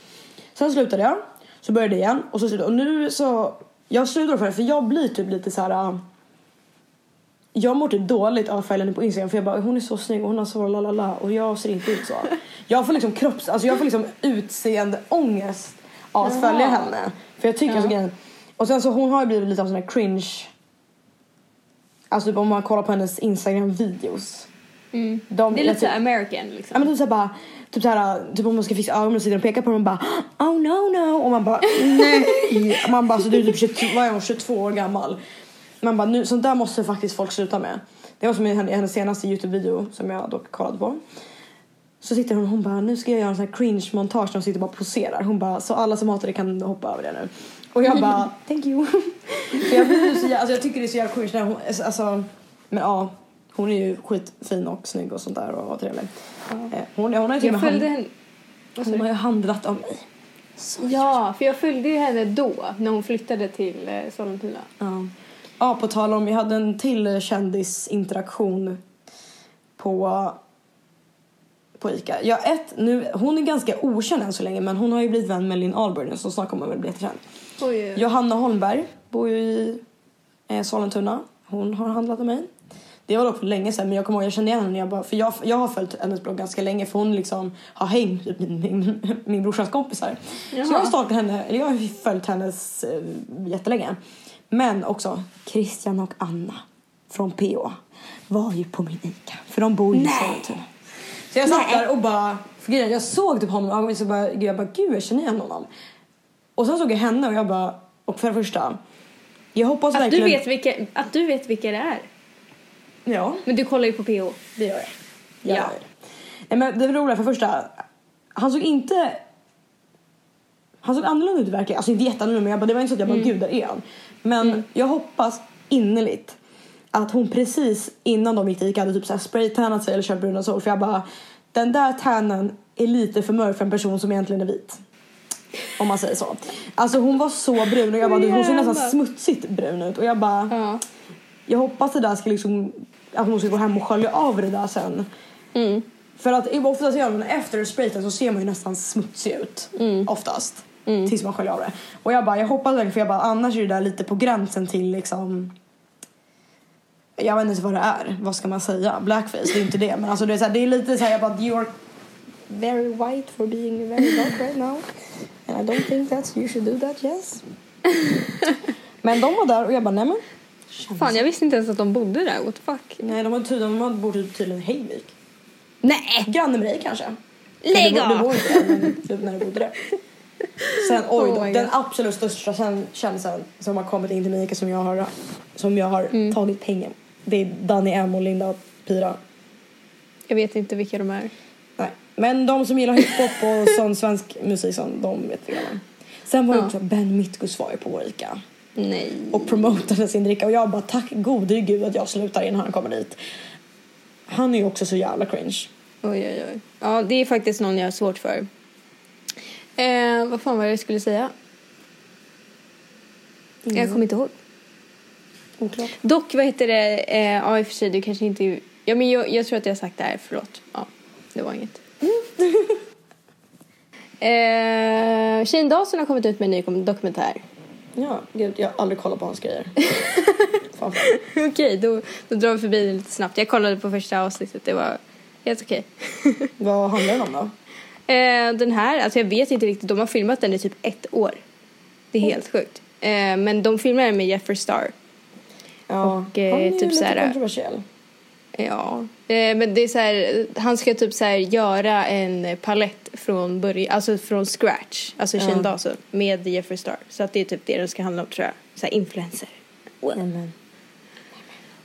Sen slutade jag, så började jag igen och så slutade och nu så, jag slutade för det för jag blir typ lite så här. äh, jag mår typ dåligt av att följa henne på Instagram för jag bara hon är så snygg och hon har så lalala och jag ser inte ut så. Jag får liksom kropps, alltså jag får liksom utseende ångest av att följa henne. För jag tycker Ja. alltså och sen så hon har ju blivit lite av sån här cringe. Alltså typ om man kollar på hennes Instagram videos. Mm. De, Det är lite så här American Ja liksom. men typ såhär bara, typ såhär, typ om man ska fixa ögonen och sitter och pekar på dem och bara oh no no och man bara nej. Man bara så du är typ 22, vad är hon, 22 år gammal. Man bara nu, sånt där måste faktiskt folk sluta med. Det var som i henne- i hennes senaste Youtube-video som jag dock kollade på. Så sitter hon och hon bara nu ska jag göra en sån här cringe montage där hon sitter och bara poserar. Hon bara så alla som hatar det kan hoppa över det nu. Och jag bara thank you. För jag, blir så, alltså jag tycker det är så jävla cringe när hon, alltså men ja. Hon är ju skitfin och snygg och sånt där och trevlig. Eh, Hon, hon har ju Jag följde hand, henne. Hon har ju handlat av mig. Så Ja, för jag följde ju henne då när hon flyttade till eh, Sollentuna. Ja. ja, på tal om, jag hade en till kändisinteraktion på på Ica. Ja, ett, nu, hon är ganska okänd än så länge men hon har ju blivit vän med Linn Ahlberg så snart kommer hon väl bli jättekänd. Johanna Holmberg bor ju i eh, Sollentuna. Hon har handlat av mig. Det var dock för länge sedan men jag kommer ihåg jag kände igen henne jag bara, för jag, jag har följt hennes blogg ganska länge för hon liksom har hängt med min, min, min brorsas kompisar. Så jag har Jaha. stalkat henne, eller jag har följt hennes eh, jättelänge. Men också Christian och Anna från PO var ju på min ICA för de bor ju i Sollentuna. Så jag satt där och bara, för grejen, jag såg typ honom ögonen så bara, jag bara gud jag känner igen honom. Och sen såg jag henne och jag bara, och för det första, jag hoppas Att du, verkligen... vet vilka, att du vet vilka det är. Ja, Men du kollar ju på PO. det gör jag. Ja. Jag gör det. Nej, men det roliga för första, han såg inte... Han såg annorlunda ut verkligen. Alltså inte jätteannorlunda men jag bara, det var inte så att jag bara gud där är han. Men jag hoppas innerligt att hon precis innan de gick till Ica hade typ spraytannat sig eller kört bruna sol för jag bara den där tannan är lite för mörk för en person som egentligen är vit. Om man säger så. Alltså hon var så brun och jag bara, hon såg nästan smutsigt brun ut och jag bara Ja. jag hoppas det där ska liksom att hon ska gå hem och skölja av det där sen. Mm. För att oftast gör man efter sprayten så ser man ju nästan smutsig ut. Oftast. Tills man sköljer av det. Och jag bara, jag hoppas verkligen för jag bara annars är det där lite på gränsen till liksom jag vet inte vad det är. Vad ska man säga? Blackface, det är inte det. Men alltså det är, så här, det är lite så här, jag bara, you're very white for being very dark right now. And I don't think that you should do that, yes. men de var där och jag bara, nej men. Fan, jag visste inte ens att de bodde där. What the fuck? Nej, de har tydligen, de bor typ tydligen i Hejvik. Nej! Granne med dig kanske? Lägg du, du av! bor inte där, men typ när du bodde där. Sen, oj då, Oh den absolut största kän- kändisen som har kommit in till Mika som jag har, som jag har Mm. tagit pengar Det är Danny M och Linda Pira. Jag vet inte vilka de är. Nej. Men de som gillar hiphop och sån svensk musik, sån, de vet vi. Sen var det Ja. också Ben Mitkus var ju på vår Ica Nej. och promotade sin dricka och jag bara tack gode gud att jag slutar innan han kommer dit. Han är ju också så jävla cringe. Oj, oj, oj. Ja, det är faktiskt någon jag har svårt för. Eh, vad fan var det jag skulle säga? Jag kommer inte ihåg. Oklart. Dock, vad heter det? Eh, ja, i och för sig, du kanske inte... Ja, men jag, jag tror att jag har sagt det här. Förlåt. Ja, det var inget. eh, Shane Dawson har kommit ut med en ny dokumentär. Ja, gud, jag har aldrig kollat på hans grejer. Okej, då, då drar vi förbi det lite snabbt. Jag kollade på första avsnittet. Det var helt okej. Vad handlar den om då? Eh, den här, alltså jag vet inte riktigt. De har filmat den i typ ett år. Det är helt sjukt. Eh, men de filmar den med Jeffree Star. Ja, Och, eh, han är typ lite såhär- kontroversiell. Ja, eh, men det är så här, han ska typ så här göra en palett från början, alltså från scratch, alltså Shane Dawson med Jeffree Star. Så att det är typ det den ska handla om tror jag, så här influencer. Nämen.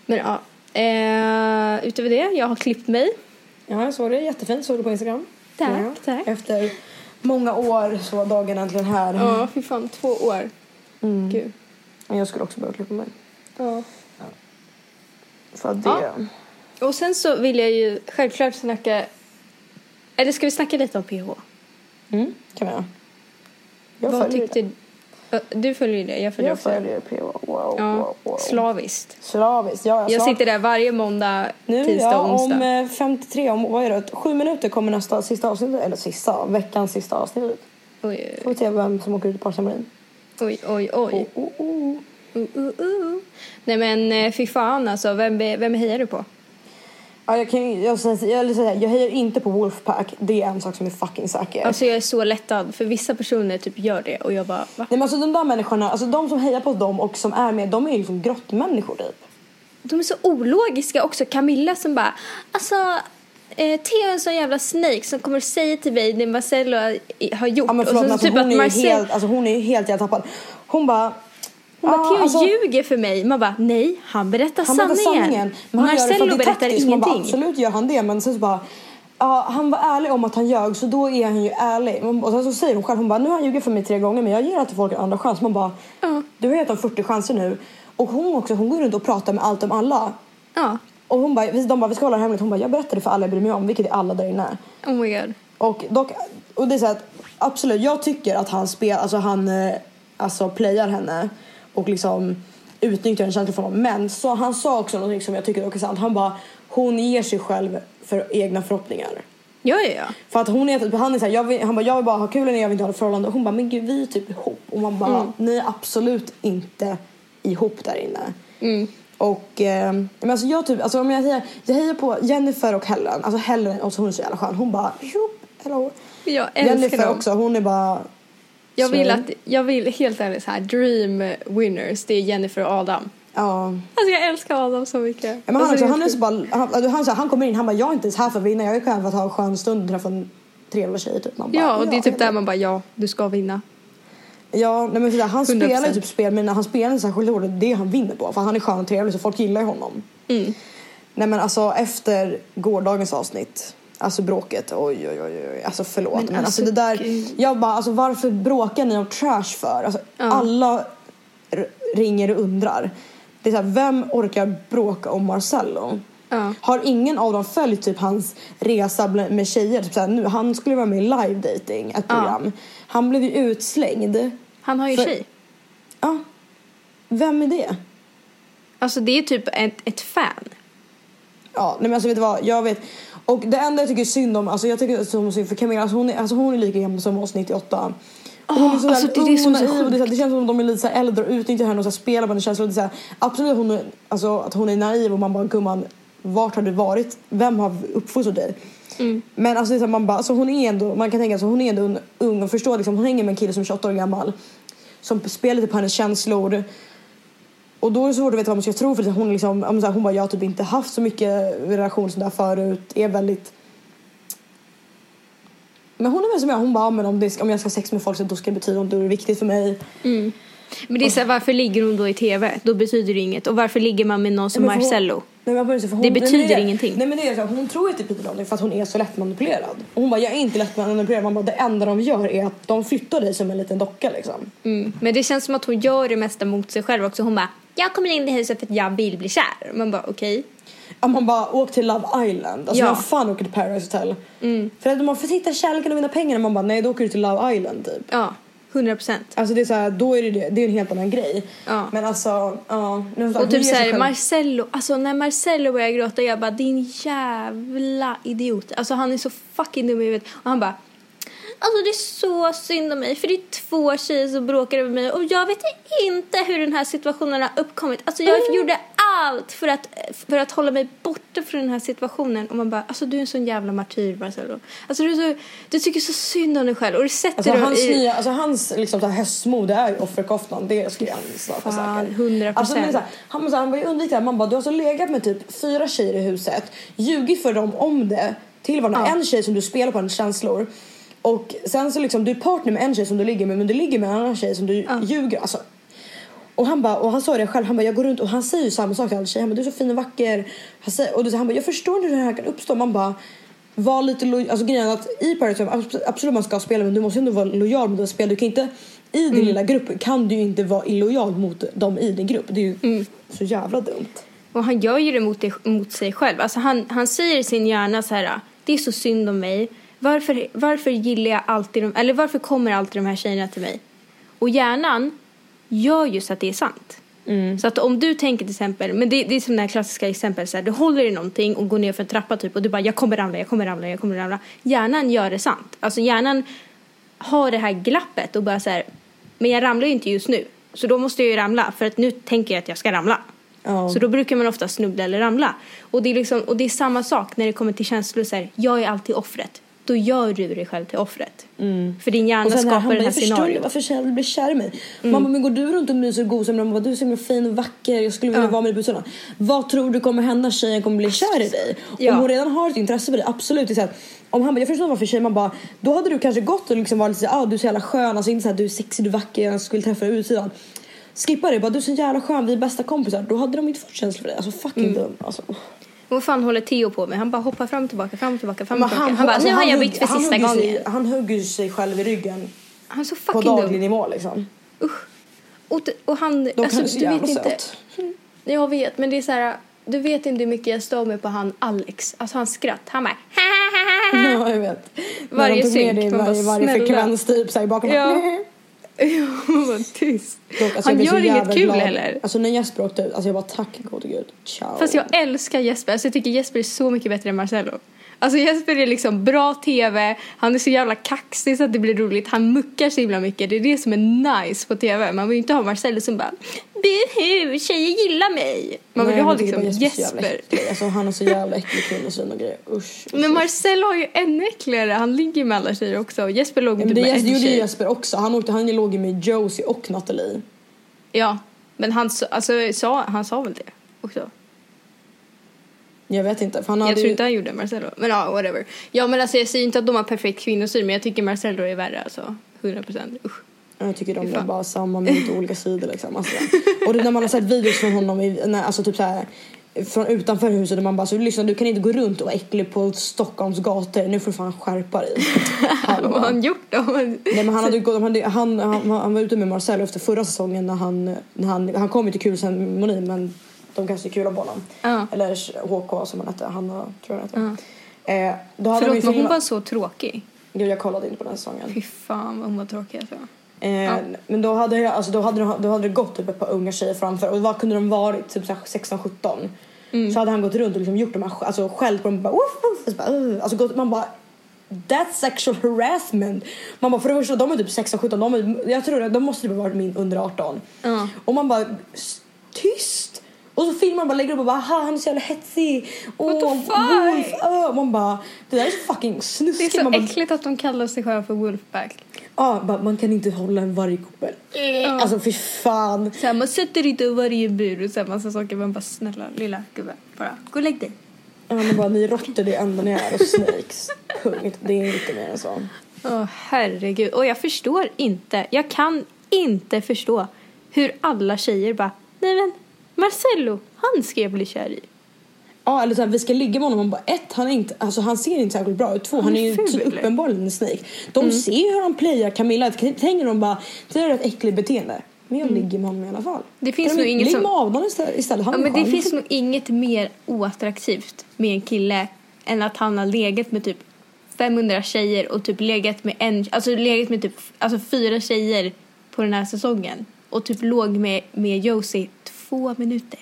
Men ja, eh, utöver det, jag har klippt mig. Ja, jag såg det. Jättefint. Såg du på Instagram? Tack, ja. tack. Efter många år så var dagen äntligen här. Ja, fy fan, två år. Mm. Gud. Men Jag skulle också börja klippa mig. Ja. För det... Ja. Och sen så vill jag ju självklart snacka, eller ska vi snacka lite om PH? Mm, kan vi göra. Jag Vad följer tyckte Ö, Du följer det, jag det. följer Jag också. följer PH. Wow, wow, Ja, wow. slaviskt. Slaviskt. Ja, Jag snart- sitter där varje måndag, Nu, tisdag ja, och onsdag. om eh, 53, om vad är det? Sju minuter kommer nästa sista avsnitt, eller sista, veckans sista avsnitt ut. Oj, Får vi se vem som åker ut i parceremonin. oj, oj, oj. Oh, oh, oh. Uh, uh, uh. Nej men eh, fy fan alltså, vem, vem hejar du på? Ja, jag, kan, jag, jag, jag, jag, hejar inte på Wolfpack, det är en sak som är fucking säker. Alltså jag är så lättad för vissa personer typ gör det och jag bara va? Nej men alltså de där människorna, alltså de som hejar på dem och som är med, de är ju liksom grottmänniskor typ. De är så ologiska också. Camilla som bara alltså eh, Theo är en sån jävla snake som kommer säga till mig det Marcello har- gjort. Ja men och förlåt så men alltså, typ hon, att är Marcel- helt, alltså hon är ju helt jävla tappad. Hon bara... Hon bara, "Ja, Theo alltså, ljuger för mig. Man bara, nej, han berättar Han sanningen. sanningen. Men han gör Marcello att det berättar taktiskt. Man bara, ingenting. absolut gör han det men sen så bara Ja, han var ärlig om att han ljög så då är han ju ärlig. Och sen så säger hon själv, hon bara nu har han ljugit för mig tre gånger men jag ger alltid folk en andra chans. Man bara, Ja. du har gett dem 40 chanser nu. Och hon också, hon går runt och pratar med allt om alla. Ja, Och hon bara, de bara vi ska hålla det hemligt. Hon bara, jag berättade för alla jag bryr mig om, vilket är alla där inne. oh my god. Och dock, och det är så att absolut, jag tycker att han spelar, alltså han eh, alltså playar henne och liksom utnyttjar en känsla för honom. Men så han sa också någonting som jag tycker dock är sant. Han bara, hon ger sig själv för egna förhoppningar. Ja, ja, ja. För att hon är typ, han är så här, jag vill, han bara, jag vill bara ha kul jag vill inte ha ett förhållande. Och hon bara, men gud vi är typ ihop. Och man bara, ni är absolut inte ihop där inne. Mm. Och eh, men alltså jag typ, alltså om jag hejar, jag hejar på Jennifer och Helen. Alltså Helen, alltså hon är så jävla skön. Hon bara, hello. Jag älskar Jennifer dem. också, hon är bara... Jag vill att, jag vill helt ärligt så här, dream winners, det är Jennifer och Adam. Ja. Alltså jag älskar Adam så mycket. Ja, men han, alltså, han, är så bara, han, alltså, han, så här, han kommer in, han bara jag är inte ens här för att vinna, jag är här för att ha en skön stund och träffa en trevlig tjej. Typ. Man bara, Ja, och det är typ där man bara ja, du ska vinna. Ja, nej, men så där, han 100%. spelar typ spel men när han spelar inte särskilt hårt, det är det han vinner på. För han är skön och trevlig så folk gillar ju honom. Mm. Nej men alltså efter gårdagens avsnitt, alltså bråket, oj oj oj, oj alltså förlåt. Men, Men alltså, alltså, det där, jag bara alltså varför bråkar ni om trash för? Alltså Ja. alla ringer och undrar. Det är så här, vem orkar bråka om Marcello? Ja. Har ingen av dem följt typ hans resa med tjejer? Typ så här, nu, han skulle vara med i live dating, ett Ja. program. Han blev ju utslängd. Han har ju För- tjej. Ja. Vem är det? Alltså det är typ ett, ett fan. Ja, nej men alltså vet du vad, jag vet. Och det enda jag tycker synd om, alltså jag tycker så synd för Camilla, alltså hon är, alltså hon är lika gammal som oss 98. Och hon är så alltså där det är det som är så och det, är det känns som att de är lite så äldre och utnyttjar henne och så spelar en känsla. Och det är så här, absolut hon är, alltså, att hon är naiv och man bara gumman, vart har du varit? Vem har uppfostrat dig? Mm. Men alltså, det är så här, man bara, alltså hon är ändå, man kan tänka att hon är ändå un- ung och förstår liksom, hon hänger med en kille som är 28 år gammal. Som spelar lite på hennes känslor. Och då är det svårt att veta vad man ska tro för hon, liksom, hon bara, jag har typ inte haft så mycket relation som där förut. Är väldigt... Men hon är väl som jag, hon bara, men om, det, om jag ska ha sex med folk så då ska det betyda att det är viktigt för mig. Mm. Men det är så här, varför ligger hon då i tv? Då betyder det inget. Och varför ligger man med någon som men för hon- Marcello? Nej, men precis, för hon, Det nej, betyder är- ingenting. Nej men det är så, här, hon tror ju typ inte någonting för att hon är så lättmanipulerad. Och hon bara, jag är inte lättmanipulerad. Man bara, det enda de gör är att de flyttar dig som en liten docka liksom. Mm. Men det känns som att hon gör det mesta mot sig själv också. Hon bara, jag kommer in i huset för att jag vill bli kär. Man bara, okej. Att man bara åker till Love Island. Alltså Ja. man fan åker till Paradise Hotel. För att man får hitta kärleken och vinna pengar. Man bara nej då åker du till Love Island typ. Ja, 100 procent. Alltså det är så här, då är det, det, det är en helt annan grej. Ja. Men alltså, ja. Nu, Och typ såhär själv- Marcello, alltså när Marcello börjar gråta jag bara din jävla idiot. Alltså han är så fucking dum i huvudet. Och han bara Alltså det är så synd om mig för det är två tjejer som bråkar över mig och jag vet inte hur den här situationen har uppkommit. Alltså jag Mm. gjorde allt för att, för att hålla mig borta från den här situationen och man bara alltså du är en sån jävla martyr Marcello. Alltså du, så, du tycker så synd om dig själv och du sätter Alltså hans, i... nya, alltså hans liksom, höstmode är ju offerkoftan, det skulle jag snart vara säker. 100%. Alltså, men så här, han, han bara undvik det här. Man bara, du har så legat med typ fyra tjejer i huset, ljugit för dem om det till varandra. Ja. En tjej som du spelar på hennes känslor. Och sen så liksom, du är partner med en tjej som du ligger med men du ligger med en annan tjej som du ljuger. Alltså, och han bara, och han sa det själv, han bara jag går runt och han säger ju samma sak till alla tjejer. Han bara du är så fin och vacker. Han, säger, och då, han bara jag förstår inte hur det här kan uppstå. Man bara var lite lojal, alltså grejen att i Paradise Hotel, absolut man ska spela men du måste ändå vara lojal mot dina spel. Du kan inte, i din lilla grupp kan du ju inte vara illojal mot dem i din grupp. Det är ju så jävla dumt. Och han gör ju det mot, det, mot sig själv. Alltså han, han säger i sin hjärna så här, det är så synd om mig. Varför, varför gillar jag alltid de, eller varför kommer alltid de här tjejerna till mig? Och hjärnan gör ju så att det är sant. Så att om du tänker till exempel, men det, det är som det här klassiska exemplet, så här, du håller i någonting och går ner för en trappa typ och du bara jag kommer ramla, jag kommer ramla, jag kommer ramla. Hjärnan gör det sant. Alltså hjärnan har det här glappet och bara så här, men jag ramlar ju inte just nu. Så då måste jag ju ramla för att nu tänker jag att jag ska ramla. Ja. Så då brukar man ofta snubbla eller ramla. Och det är, liksom, och det är samma sak när det kommer till känslor. Så här, jag är alltid offret. Då gör du dig själv till offret. För din hjärna skapar han här jag förstår inte scenariot. varför tjejer blir kär i mig. Mamma men går du runt och myser och gosar med dem du är så himla fin och vacker, jag skulle vilja Ja. vara med dig på utsidan. Vad tror du kommer hända? Tjejen kommer bli kär i dig. Ja. Om hon redan har ett intresse för dig, absolut. Det är så här, om han bara, jag förstår varför tjejer, man bara, då hade du kanske gått och liksom varit lite såhär, ah, du är så jävla skön, alltså inte såhär du är sexig, du är vacker, jag skulle träffa dig utsidan. Skippa det, bara du är så jävla skön, vi är bästa kompisar. Då hade de inte fått känslor för dig. Alltså fucking Mm. dum. Alltså. Vad fan håller Theo på med? Han bara hoppar fram och tillbaka, fram och tillbaka, fram och tillbaka. Han, bara, alltså, nu har jag bytt för han sista gången. Sig, han hugger sig själv i ryggen Han är så på fucking daglig dum. nivå liksom. Och, t- och han, De alltså, så du vet inte. söt. Jag vet, men det är så här. Du vet inte hur mycket jag stör mig på han Alex. Alltså hans skratt. Han bara Ja, jag vet. Varje När de tog med synk, det i varje, varje frekvens typ i bakom. Ja. Man var tyst. Dock, alltså, han gör inget kul glad. heller. Alltså när Jesper åkte ut, alltså jag bara tack gode gud. Ciao. Fast jag älskar Jesper. Alltså jag tycker Jesper är så mycket bättre än Marcello. Alltså Jesper är liksom bra tv, han är så jävla kaxig så att det blir roligt. Han muckar så himla mycket. Det är det som är nice på tv. Man vill ju inte ha Marcello som bara Buhu, tjejer gillar mig. Man vill ju ha liksom Jesper. Alltså han är så jävla äcklig kvinnosyn och grejer. Usch. usch, Men usch. Marcello har ju ännu äckligare. Han ligger med alla tjejer också. Jesper låg Ja, inte det, med en gjorde ju tjej. Jesper också. Han, åkte, han låg ju med Josie och Natalie. Ja, men han, alltså, sa, han sa väl det också? Jag vet inte. För han hade Jag tror ju, inte han gjorde Marcello. Men ja, whatever. Ja, men alltså jag säger inte att de har perfekt kvinnosyn, men jag tycker Marcello är värre alltså. 100 procent. Jag tycker de är bara samma men inte olika sidor liksom. Alltså, och det, när man har sett videos från honom, i, när, alltså typ så här från utanför huset där man bara så lyssna du kan inte gå runt och vara äcklig på Stockholms gator. Nu får du fan skärpa dig. Vad har han gjort då? Nej, men han, hade, hade, han, han, han var ute med Marcelo efter förra säsongen när han, när han, han kom ju till kulceremonin men de kastade kula på honom. Ja. Eller HK som han hette, Hanna tror jag hette. Eh, då hade de ju Förlåt, men hon var så tråkig. Gud, jag kollade inte på den säsongen. Fy fan vad hon var tråkig alltså. Eh, Men då hade, jag- alltså, då, hade, de- då hade det gått typ ett par unga tjejer framför och vad kunde de varit? Typ så här 16-17. Mm. Så hade han gått runt och liksom gjort de här, alltså skällt på dem bara, woof, woof, och alltså, gått, man bara That's sexual harassment. Man bara för det första de är typ 16-17, de är, jag tror att de måste typ ha varit min under 18. Ja. Och man bara "S- tyst. Och så filmar man bara lägger upp och bara "Aha, han är så jävla hetsig. What fuck? Wolf, öh." Man bara det där är så fucking Det är snuskigt. så man bara, äckligt att de kallar sig själva för Wolfpack. Ja, bara, man kan inte hålla en vargkoppel. Alltså fy fan. Så här, man sätter inte varje bur och så här massa saker. Man bara snälla lilla gubbe, bara gå och lägg dig. Ja, men bara, ni råttor det enda ni är och snakes. Punkt. Det är inte mer än så. Åh herregud. Och jag förstår inte, jag kan inte förstå hur alla tjejer bara, nej men Marcello, han ska jag bli kär i. Ja, eller så här, vi ska ligga med honom. Man bara, ett, han, är inte, alltså, han ser inte särskilt bra ut. Två, han, är är ju typ uppenbarligen en snake. De ser ju hur han playar Camilla. Tänker de bara, det är ett äckligt beteende. Men jag ligger med honom i alla fall. Mm. Det finns nog inget som- med Adam istället. Han Ja, men det skön. finns nog inget mer oattraktivt med en kille än att han har legat med typ 500 tjejer och typ legat med en, alltså legat med typ alltså fyra tjejer på den här säsongen och typ låg med, med Josie två minuter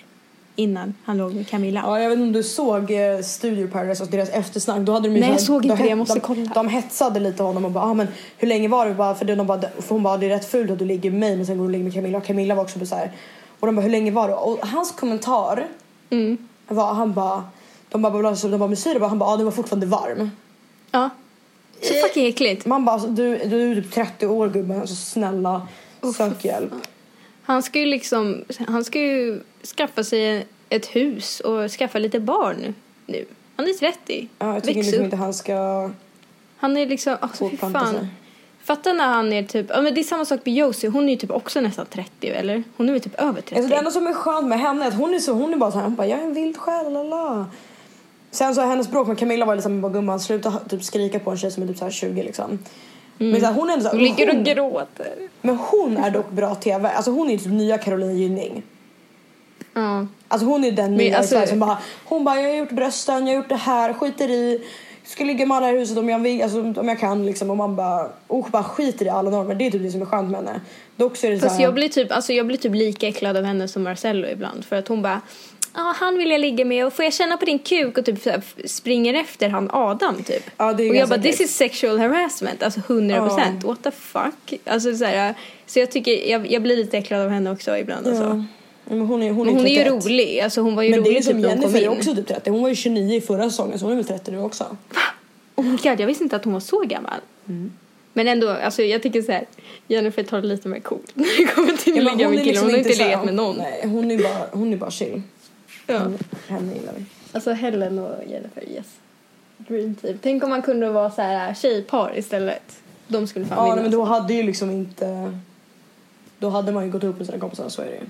innan han låg med Camilla. Ja, jag vet inte om du såg eh, Studio Paradise och deras eftersnack. Då hade de ju Nej, jag såg inte de, det. Jag måste de, kolla. De hetsade lite honom och bara, ah, men hur länge var det? Bara, för, det, de bara, för hon bara, det är rätt fult att du ligger med mig men sen går du och ligger med Camilla. Och Camilla var också så här. Och de bara, hur länge var det? Och hans kommentar Mm. var, han bara, de bara, de bara, men säger det bara, han bara, ah, den var fortfarande varm. Ja. Så fucking äckligt. Man bara, alltså, du, du är typ 30 år gubben, alltså snälla, sök hjälp. Han ska ju liksom, han ska ju skaffa sig ett hus och skaffa lite barn nu. Han är 30. Ja, jag tycker Väx liksom upp. inte han ska Han är liksom, alltså fy sig. fan. Fatta när han är typ, ja men det är samma sak med Josie, hon är ju typ också nästan 30 eller? Hon är väl typ över 30? Alltså det enda som är skönt med henne är att hon är så, hon är bara så här, hon bara jag är en vild själ, lala. Sen så hennes bråk med Camilla var liksom bara gumman sluta typ skrika på en tjej som är typ så här 20 liksom. Men så här, hon är så här, Hon ligger och gråter. Men hon är dock bra tv. Alltså hon är typ nya Caroline Gynning. Ja. Alltså hon är den nya alltså- som bara, hon bara jag har gjort brösten, jag har gjort det här, skiter i. Ska ligga med alla i huset om jag vill, alltså om jag kan liksom. Och man bara, och bara skiter i alla normer. Det är typ det som är skönt med henne. Dock så är det så här, jag blir, typ, alltså jag blir typ lika äcklad av henne som Marcello ibland. För att hon bara, ja han vill jag ligga med och får jag känna på din kuk och typ springer efter han Adam typ. Ja, det är och jag bara, this is sexual harassment, alltså 100 procent. What the fuck? Alltså så här, så jag tycker, jag, jag blir lite äcklad av henne också ibland alltså. ja. Men hon är, hon Men är hon är ju 31. rolig, alltså hon var ju Men det rolig är som typ när hon kom Jennifer in. är också typ 30. Hon var ju 29 i förra säsongen så hon är väl 30 nu också. Oh my god, jag visste inte att hon var så gammal. Mm. Men ändå, alltså jag tycker så här, Jennifer tar det lite mer coolt när det kommer till Ja, att men ligga med är killar. liksom Hon har inte så här- legat med någon. Nej, hon är bara, hon är bara chill. Ja. Henne, henne gillar vi. Alltså Helen och Jennifer, yes. Dream team. Tänk om man kunde vara så här tjejpar istället. De skulle fan Ja, vinna. nej, men då hade ju liksom inte... Då hade man ju gått upp med sina kompisar, så är det ju.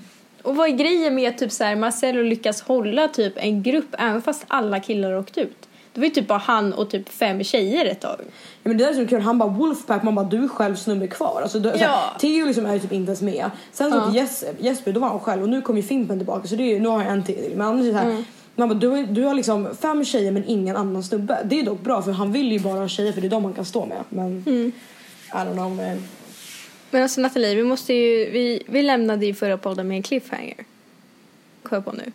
Och vad är grejen med att typ så här Marcello lyckas hålla typ en grupp även fast alla killar har åkt ut? Det var ju typ bara han och typ fem tjejer ett tag. Ja, men det där är så kul, han bara Wolfpack, man bara du är själv snubbe kvar. Alltså, då, Ja. såhär, Theo liksom är ju typ inte ens med. Sen så Ja. åkte Jesper, Jesper, då var han själv och nu kom ju Fimpen tillbaka så det är ju, nu har jag en till. Men annars är det Mm. man bara, du, har- du har liksom fem tjejer men ingen annan snubbe. Det är dock bra för han vill ju bara ha tjejer för det är de han kan stå med. Men Mm. I don't know man. Men alltså Nathalie, vi måste ju, vi, vi lämnade ju förra podden med en cliffhanger. Kom jag på nu.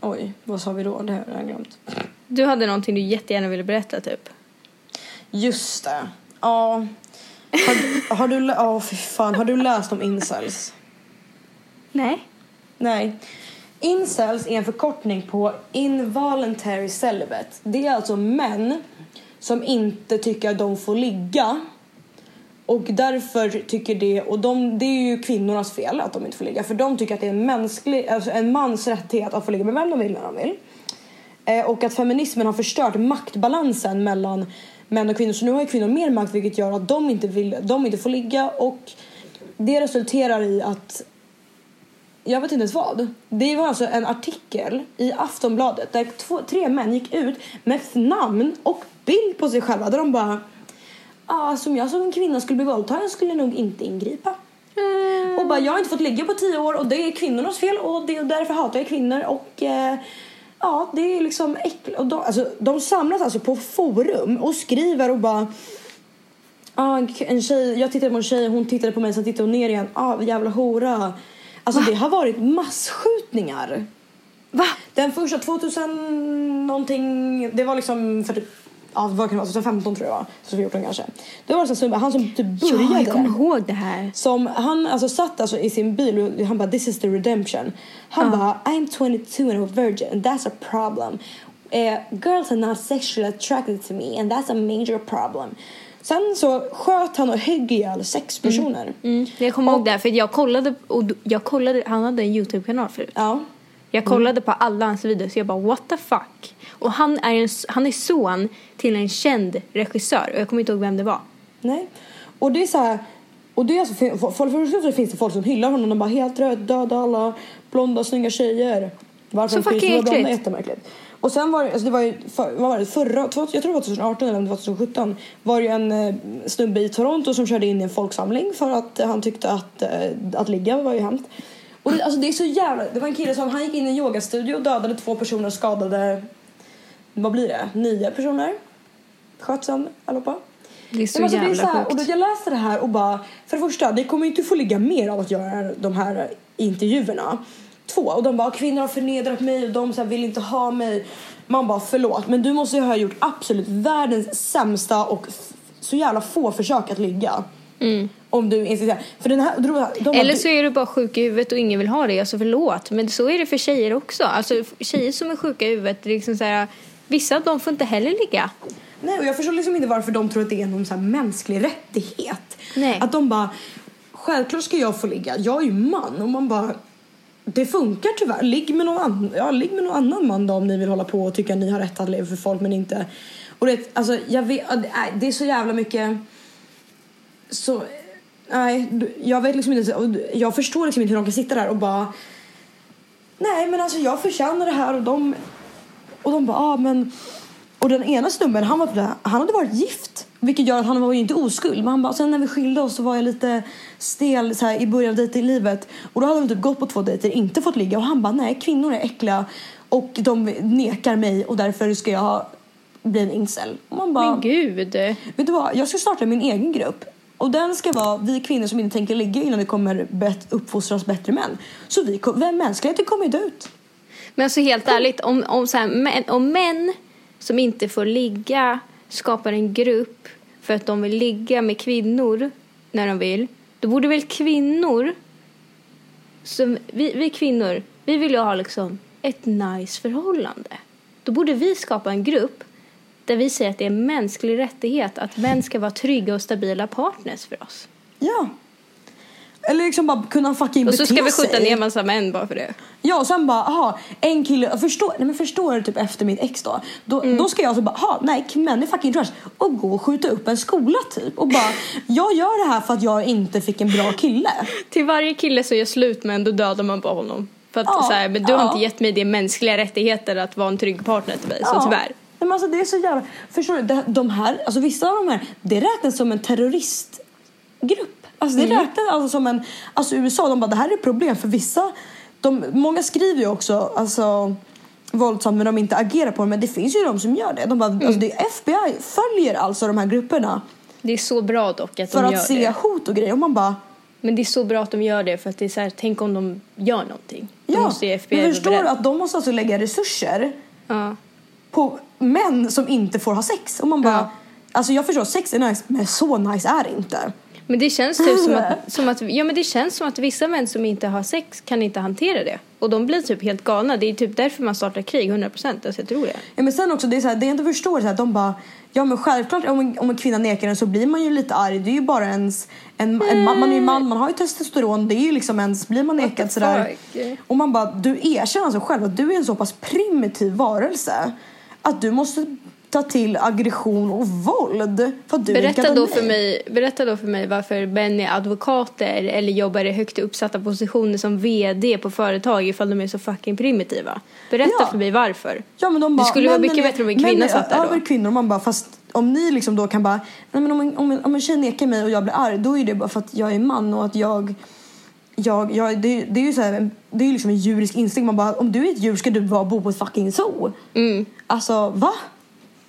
Oj, vad sa vi då? Det har jag glömt. Du hade någonting du jättegärna ville berätta typ. Just det. Ja. Har, har du, fy fan, har du läst om incels? Nej. Nej. Incels är en förkortning på involuntary celibate. Det är alltså män som inte tycker att de får ligga. Och därför tycker det, och de, det är ju kvinnornas fel att de inte får ligga. För de tycker att det är en, mänsklig, alltså en mans rättighet att få ligga med vem de vill när de vill. Eh, och att feminismen har förstört maktbalansen mellan män och kvinnor. Så nu har ju kvinnor mer makt vilket gör att de inte, vill, de inte får ligga. Och det resulterar i att jag vet inte ens vad. Det var alltså en artikel i Aftonbladet där två, tre män gick ut med namn och bild på sig själva där de bara ah, som jag som en kvinna skulle bli våldtagen skulle nog inte ingripa. Och bara jag har inte fått ligga på tio år och det är kvinnornas fel och, det, och därför hatar jag kvinnor och eh, ja det är liksom äckligt. Och de, alltså, de samlas alltså på forum och skriver och bara Ah, en, tjej, jag tittade på en tjej, hon tittade på mig, sen tittade hon ner igen. Ah, jävla hora. Alltså det har varit massskjutningar. Va? Den första 2000 någonting, det var liksom för typ, ja vad kan det vara, 2015 tror jag var. 2014 kanske. Det var alltså en snubbe, han som typ Ja, började. jag kommer ihåg det här. Som han alltså satt alltså i sin bil och han bara this is the redemption. Han bara I'm 22 and a virgin and that's a problem. Eh, girls are not sexually attracted to me and that's a major problem. Sen så sköt han och högg ihjäl sex personer. Mm, jag kommer ihåg det här, för jag kollade, och jag kollade, han hade en YouTube-kanal förut. Ja. Jag kollade på alla hans videos och jag bara what the fuck. Och han är, en, han är son till en känd regissör och jag kommer inte ihåg vem det var. Nej. Och det är så här. Och det är alltså, för, för, för, för, finns det folk som hyllar honom och bara helt röd, döda alla blonda snygga tjejer. Varför Så de fucking äckligt. jättemärkligt. Och sen var det, alltså det var ju, för, vad var det, förra, jag tror det var 2018 eller om det var 2017 var det ju en eh, snubbe i Toronto som körde in i en folksamling för att han tyckte att, eh, att ligga var ju hemskt. Och det, alltså det är så jävla, det var en kille som, han gick in i en yogastudio och dödade två personer och skadade, vad blir det, nio personer? Sköt sönder allihopa. Det är så Men alltså, det är jävla så här, sjukt. och då jag läste det här och bara, för det första, det kommer inte få ligga mer av att göra de här intervjuerna. Två, och de bara, kvinnor har förnedrat mig och de så här, vill inte ha mig. Man bara, förlåt, men du måste ju ha gjort absolut världens sämsta och så jävla få försök att ligga. Om du insisterar. För den här, de, de, Mm. Eller så är du bara sjuk i huvudet och ingen vill ha det. Alltså förlåt. Men så är det för tjejer också. Alltså tjejer som är sjuka i huvudet, det är liksom så här, vissa de får inte heller ligga. Nej, och jag förstår liksom inte varför de tror att det är någon så här mänsklig rättighet. Nej. Att de bara, självklart ska jag få ligga, jag är ju man. Och man bara, det funkar tyvärr. Ligg med någon annan, ja, ligg med någon annan man då om ni vill hålla på och tycka att ni har rätt att leva för folk men inte. Och det, alltså, jag vet, det är- så jävla mycket så, nej, jag vet liksom inte, jag förstår liksom inte hur de kan sitta där och bara Nej men alltså jag förtjänar det här och de och de bara ah, men och den ena snubben han var där, han hade varit gift vilket gör att han var ju inte oskuld men han bara sen när vi skilde oss så var jag lite stel så här, i början av dejtinglivet och då hade vi typ gått på två dejter inte fått ligga och han bara nej kvinnor är äckliga och de nekar mig och därför ska jag bli en incel och man bara Men gud. Vet du vad? Jag ska starta min egen grupp. Och den ska vara vi kvinnor som inte tänker ligga innan det kommer bet- uppfostras bättre män. Så vi, vem- mänskligheten kommer ju dö ut. Men alltså helt ärligt, om, om, så här, män, om män som inte får ligga skapar en grupp för att de vill ligga med kvinnor när de vill, då borde väl kvinnor, som, vi, vi kvinnor, vi vill ju ha liksom ett nice förhållande. Då borde vi skapa en grupp där vi säger att det är en mänsklig rättighet att män ska vara trygga och stabila partners för oss. Ja. Eller liksom bara kunna fucking Och så ska bete vi skjuta sig. ner massa män bara för det. Ja och sen bara, aha, en kille, förstår, nej men förstår du typ efter mitt ex då? Då, Mm. då ska jag så bara, aha, nej män är fucking trash. Och gå och skjuta upp en skola typ. Och bara, jag gör det här för att jag inte fick en bra kille. Till varje kille som gör slut med en, då dödar man bara honom. För att Ja, så här, men du har ja. inte gett mig de mänskliga rättigheter att vara en trygg partner till mig, så tyvärr. Nej, men alltså det är så jävla... Förstår du? Det, de här, alltså vissa av de här, det räknas som en terroristgrupp. Alltså det Mm. räknas alltså som en... Alltså USA, de bara det här är ett problem för vissa... De, många skriver ju också alltså våldsamt men de inte agerar på det. Men det finns ju de som gör det. De bara, Mm. alltså det, FBI följer alltså de här grupperna Det är så bra dock att för de att gör se det. hot och grejer. Och man bara... Men det är så bra att de gör det för att det är så här, tänk om de gör någonting. Då Ja, måste ju FBI men förstår du att de måste alltså lägga resurser Ja. på män som inte får ha sex. Och man bara... Ja. Alltså jag förstår, sex är nice, men så nice är det inte. Men det känns typ som att, som att, ja men det känns som att vissa män som inte har sex kan inte hantera det. Och de blir typ helt galna. Det är typ därför man startar krig, 100%. Alltså jag tror det. Ja, men sen också, det är så här, det jag inte förstår är här, de bara Ja men självklart om en, om en kvinna nekar en så blir man ju lite arg. Det är ju bara ens, en, en, man, man är ju man, man har ju testosteron. Det är ju liksom ens, blir man nekad sådär. Och man bara, du erkänner alltså själv att du är en så pass primitiv varelse. Att du måste ta till aggression och våld. För att du Berätta då, för mig, berätta då för mig varför män är advokater eller jobbar i högt uppsatta positioner som VD på företag ifall de är så fucking primitiva. Berätta Ja. för mig varför. Ja, men de bara, det skulle vara mycket är- bättre om en kvinna satt där över då. kvinnor. Man bara, fast om ni liksom då kan bara, nej men om en, om, en, om en tjej nekar mig och jag blir arg, då är det bara för att jag är man och att jag jag, jag, det, det är ju så här, det är liksom en djurisk instinkt. Man bara, om du är ett djur ska du vara bo på ett fucking zoo. Mm. Alltså, va?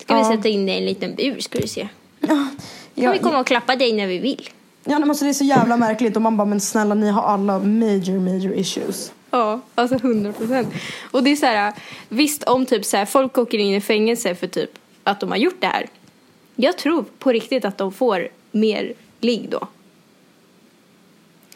Ska vi Ja. sätta in dig i en liten bur ska du se. Ja, Kan vi komma och klappa dig när vi vill. ja, men alltså, det är så jävla märkligt och man bara, men snälla ni har alla major, major issues. Ja, alltså 100 procent. Och det är så här, visst om typ så här, folk åker in i fängelse för typ att de har gjort det här. Jag tror på riktigt att de får mer ligg då.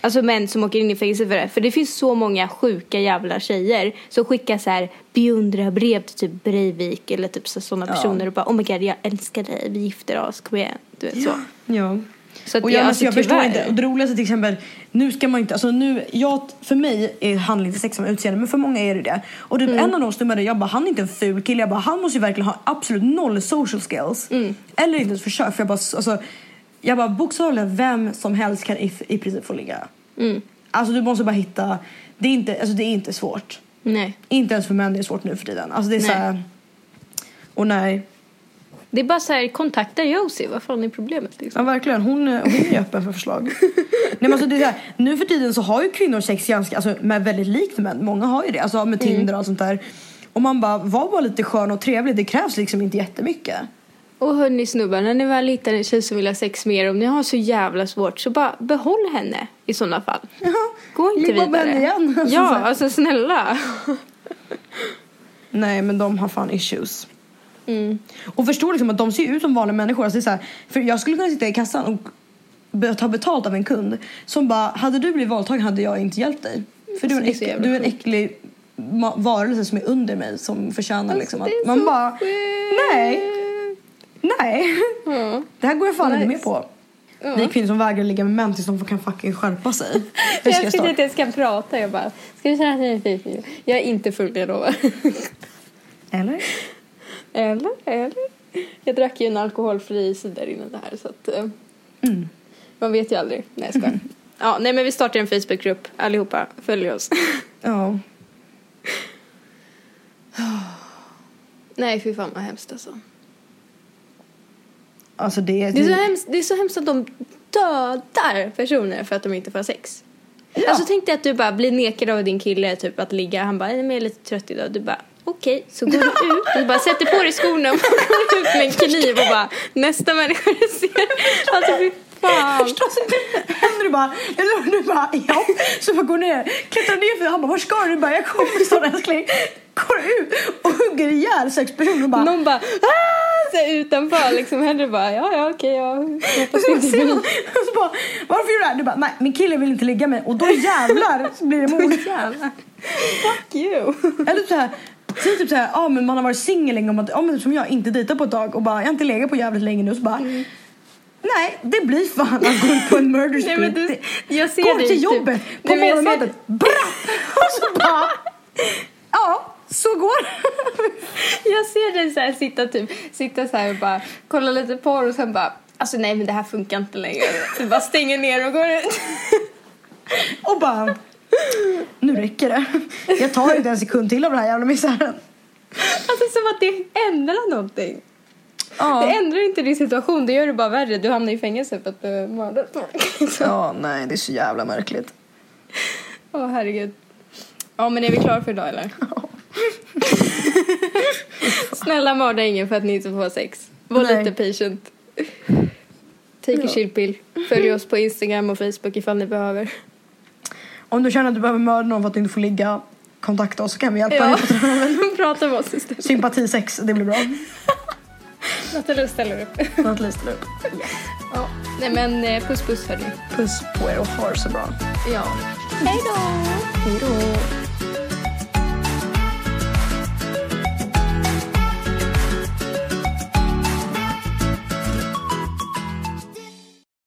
Alltså män som åker in i fängelse för det. För det finns så många sjuka jävla tjejer som skickar så här beundrarbrev till typ Breivik eller typ sådana Ja. personer och bara oh my god jag älskar dig, vi gifter oss, kom igen. Du vet så. Ja. Så att Och det- jag, alltså, jag förstår inte. Och det roligaste till exempel, nu ska man inte, alltså nu, jag, för mig är handlar inte sex om utseende men för många är det det. Och typ Mm. en av de snubbarna, jag bara han är inte en ful kille, jag bara han måste ju verkligen ha absolut noll social skills. Mm. Eller inte ens försök för jag bara, alltså, jag bara bokstavligen vem som helst kan i, i princip få ligga. Mm. Alltså du måste bara hitta, det är inte, alltså, det är inte svårt. Nej. Inte ens för män det är svårt nu för tiden. Alltså det är Nej. så här, Och nej, Det är bara så här, kontakta Josie, vad fan är problemet liksom? Ja verkligen, hon, hon är öppen för förslag. Nej, men alltså, det är så här, nu för tiden så har ju kvinnor sex ganska, alltså, med väldigt likt män. Många har ju det, alltså med Tinder och allt sånt där. Och man bara, var bara lite skön och trevlig, det krävs liksom inte jättemycket. Och hörni snubbar, när ni väl hittar en tjej som vill ha sex med er, om ni har så jävla svårt så bara behåll henne i sådana fall. Ja, Gå inte vidare. henne igen. Alltså, så ja, alltså snälla. Nej men de har fan issues. Mm. Och förstå liksom att de ser ut som vanliga människor. Alltså, det är så här, för jag skulle kunna sitta i kassan och be- ta betalt av en kund som bara, hade du blivit våldtagen hade jag inte hjälpt dig. För du är en, Alltså, det är så äck, jävla du är en sjukt. äcklig ma- varelse som är under mig som förtjänar liksom att Alltså, det är man så bara, nej, nej. Ja. Det här går jag fan inte Nice. med på. Ja. Vi kvinnor som vägrar ligga med män tills de kan fucking skärpa sig. Jag ska jag starta. inte jag ska prata, jag bara, ska vi köra en? Jag är inte full, jag lovar. Eller? Eller, eller. Jag drack ju en alkoholfri cider innan det här så att eh, Mm. man vet ju aldrig. Nej jag skojar. Ja, nej men vi startar en Facebookgrupp allihopa, följ oss. Ja. nej fy fan vad hemskt alltså. Alltså det, Det är, så hemskt, det är så hemskt att de dödar personer för att de inte får sex. Ja. Alltså tänk dig att du bara blir nekad av din kille typ att ligga. Han bara, jag är lite trött idag. Du bara, okej. Så går du ut och bara sätter på dig skorna och går ut med en kniv och bara, nästa människa du ser. Alltså fy fan. Förstås händer du bara, eller du bara ja, så bara går ner, klättrar ner för han bara var ska du? Du bara jag kommer snart älskling. Går ut och hugger ihjäl sex personer och bara Någon bara, "Ah!" så utanför liksom. Henry bara, ja ja okej jag hoppas inte och så bara, varför gör du det här? Du bara, nej min kille vill inte ligga med mig och då jävlar så blir det mord. Fuck you. Eller så här, säg typ så här, ja men man har varit singel länge man, ja men som jag inte dejtat på ett tag och bara jag har inte legat på jävligt länge nu så bara Nej, det blir fan att gå ut på en murder Nej, spree. men du, jag ser Går till typ- jobbet på Nej, men jag ser- morgonmötet, brapp! Och så bara, ja så går Jag ser dig så här sitta typ, sitta så här och bara kolla lite porr och sen bara Alltså nej men det här funkar inte längre. Du bara stänger ner och går ut. Och bara, nu räcker det. Jag tar inte en sekund till av den här jävla misären. Alltså som att det ändrar någonting. Ja. Det ändrar inte din situation, det gör det bara värre. Du hamnar i fängelse för att du mördar folk. Ja, nej det är så jävla märkligt. Åh herregud. Ja men är vi klara för idag eller? Snälla mörda ingen för att ni inte får ha sex. Var Nej. lite patient. Take a Ja. chill pill. Följ oss på Instagram och Facebook ifall ni behöver. Om du känner att du behöver mörda någon för att du inte får ligga, kontakta oss så kan vi hjälpa Ja, dig. prata med oss istället. Sympatisex, det blir bra. Nathalie ställer upp. Nathalie ställer upp. Ja. Nej men eh, puss puss hörni. Puss på er och ha det så bra. Ja. Hej då! Hej då.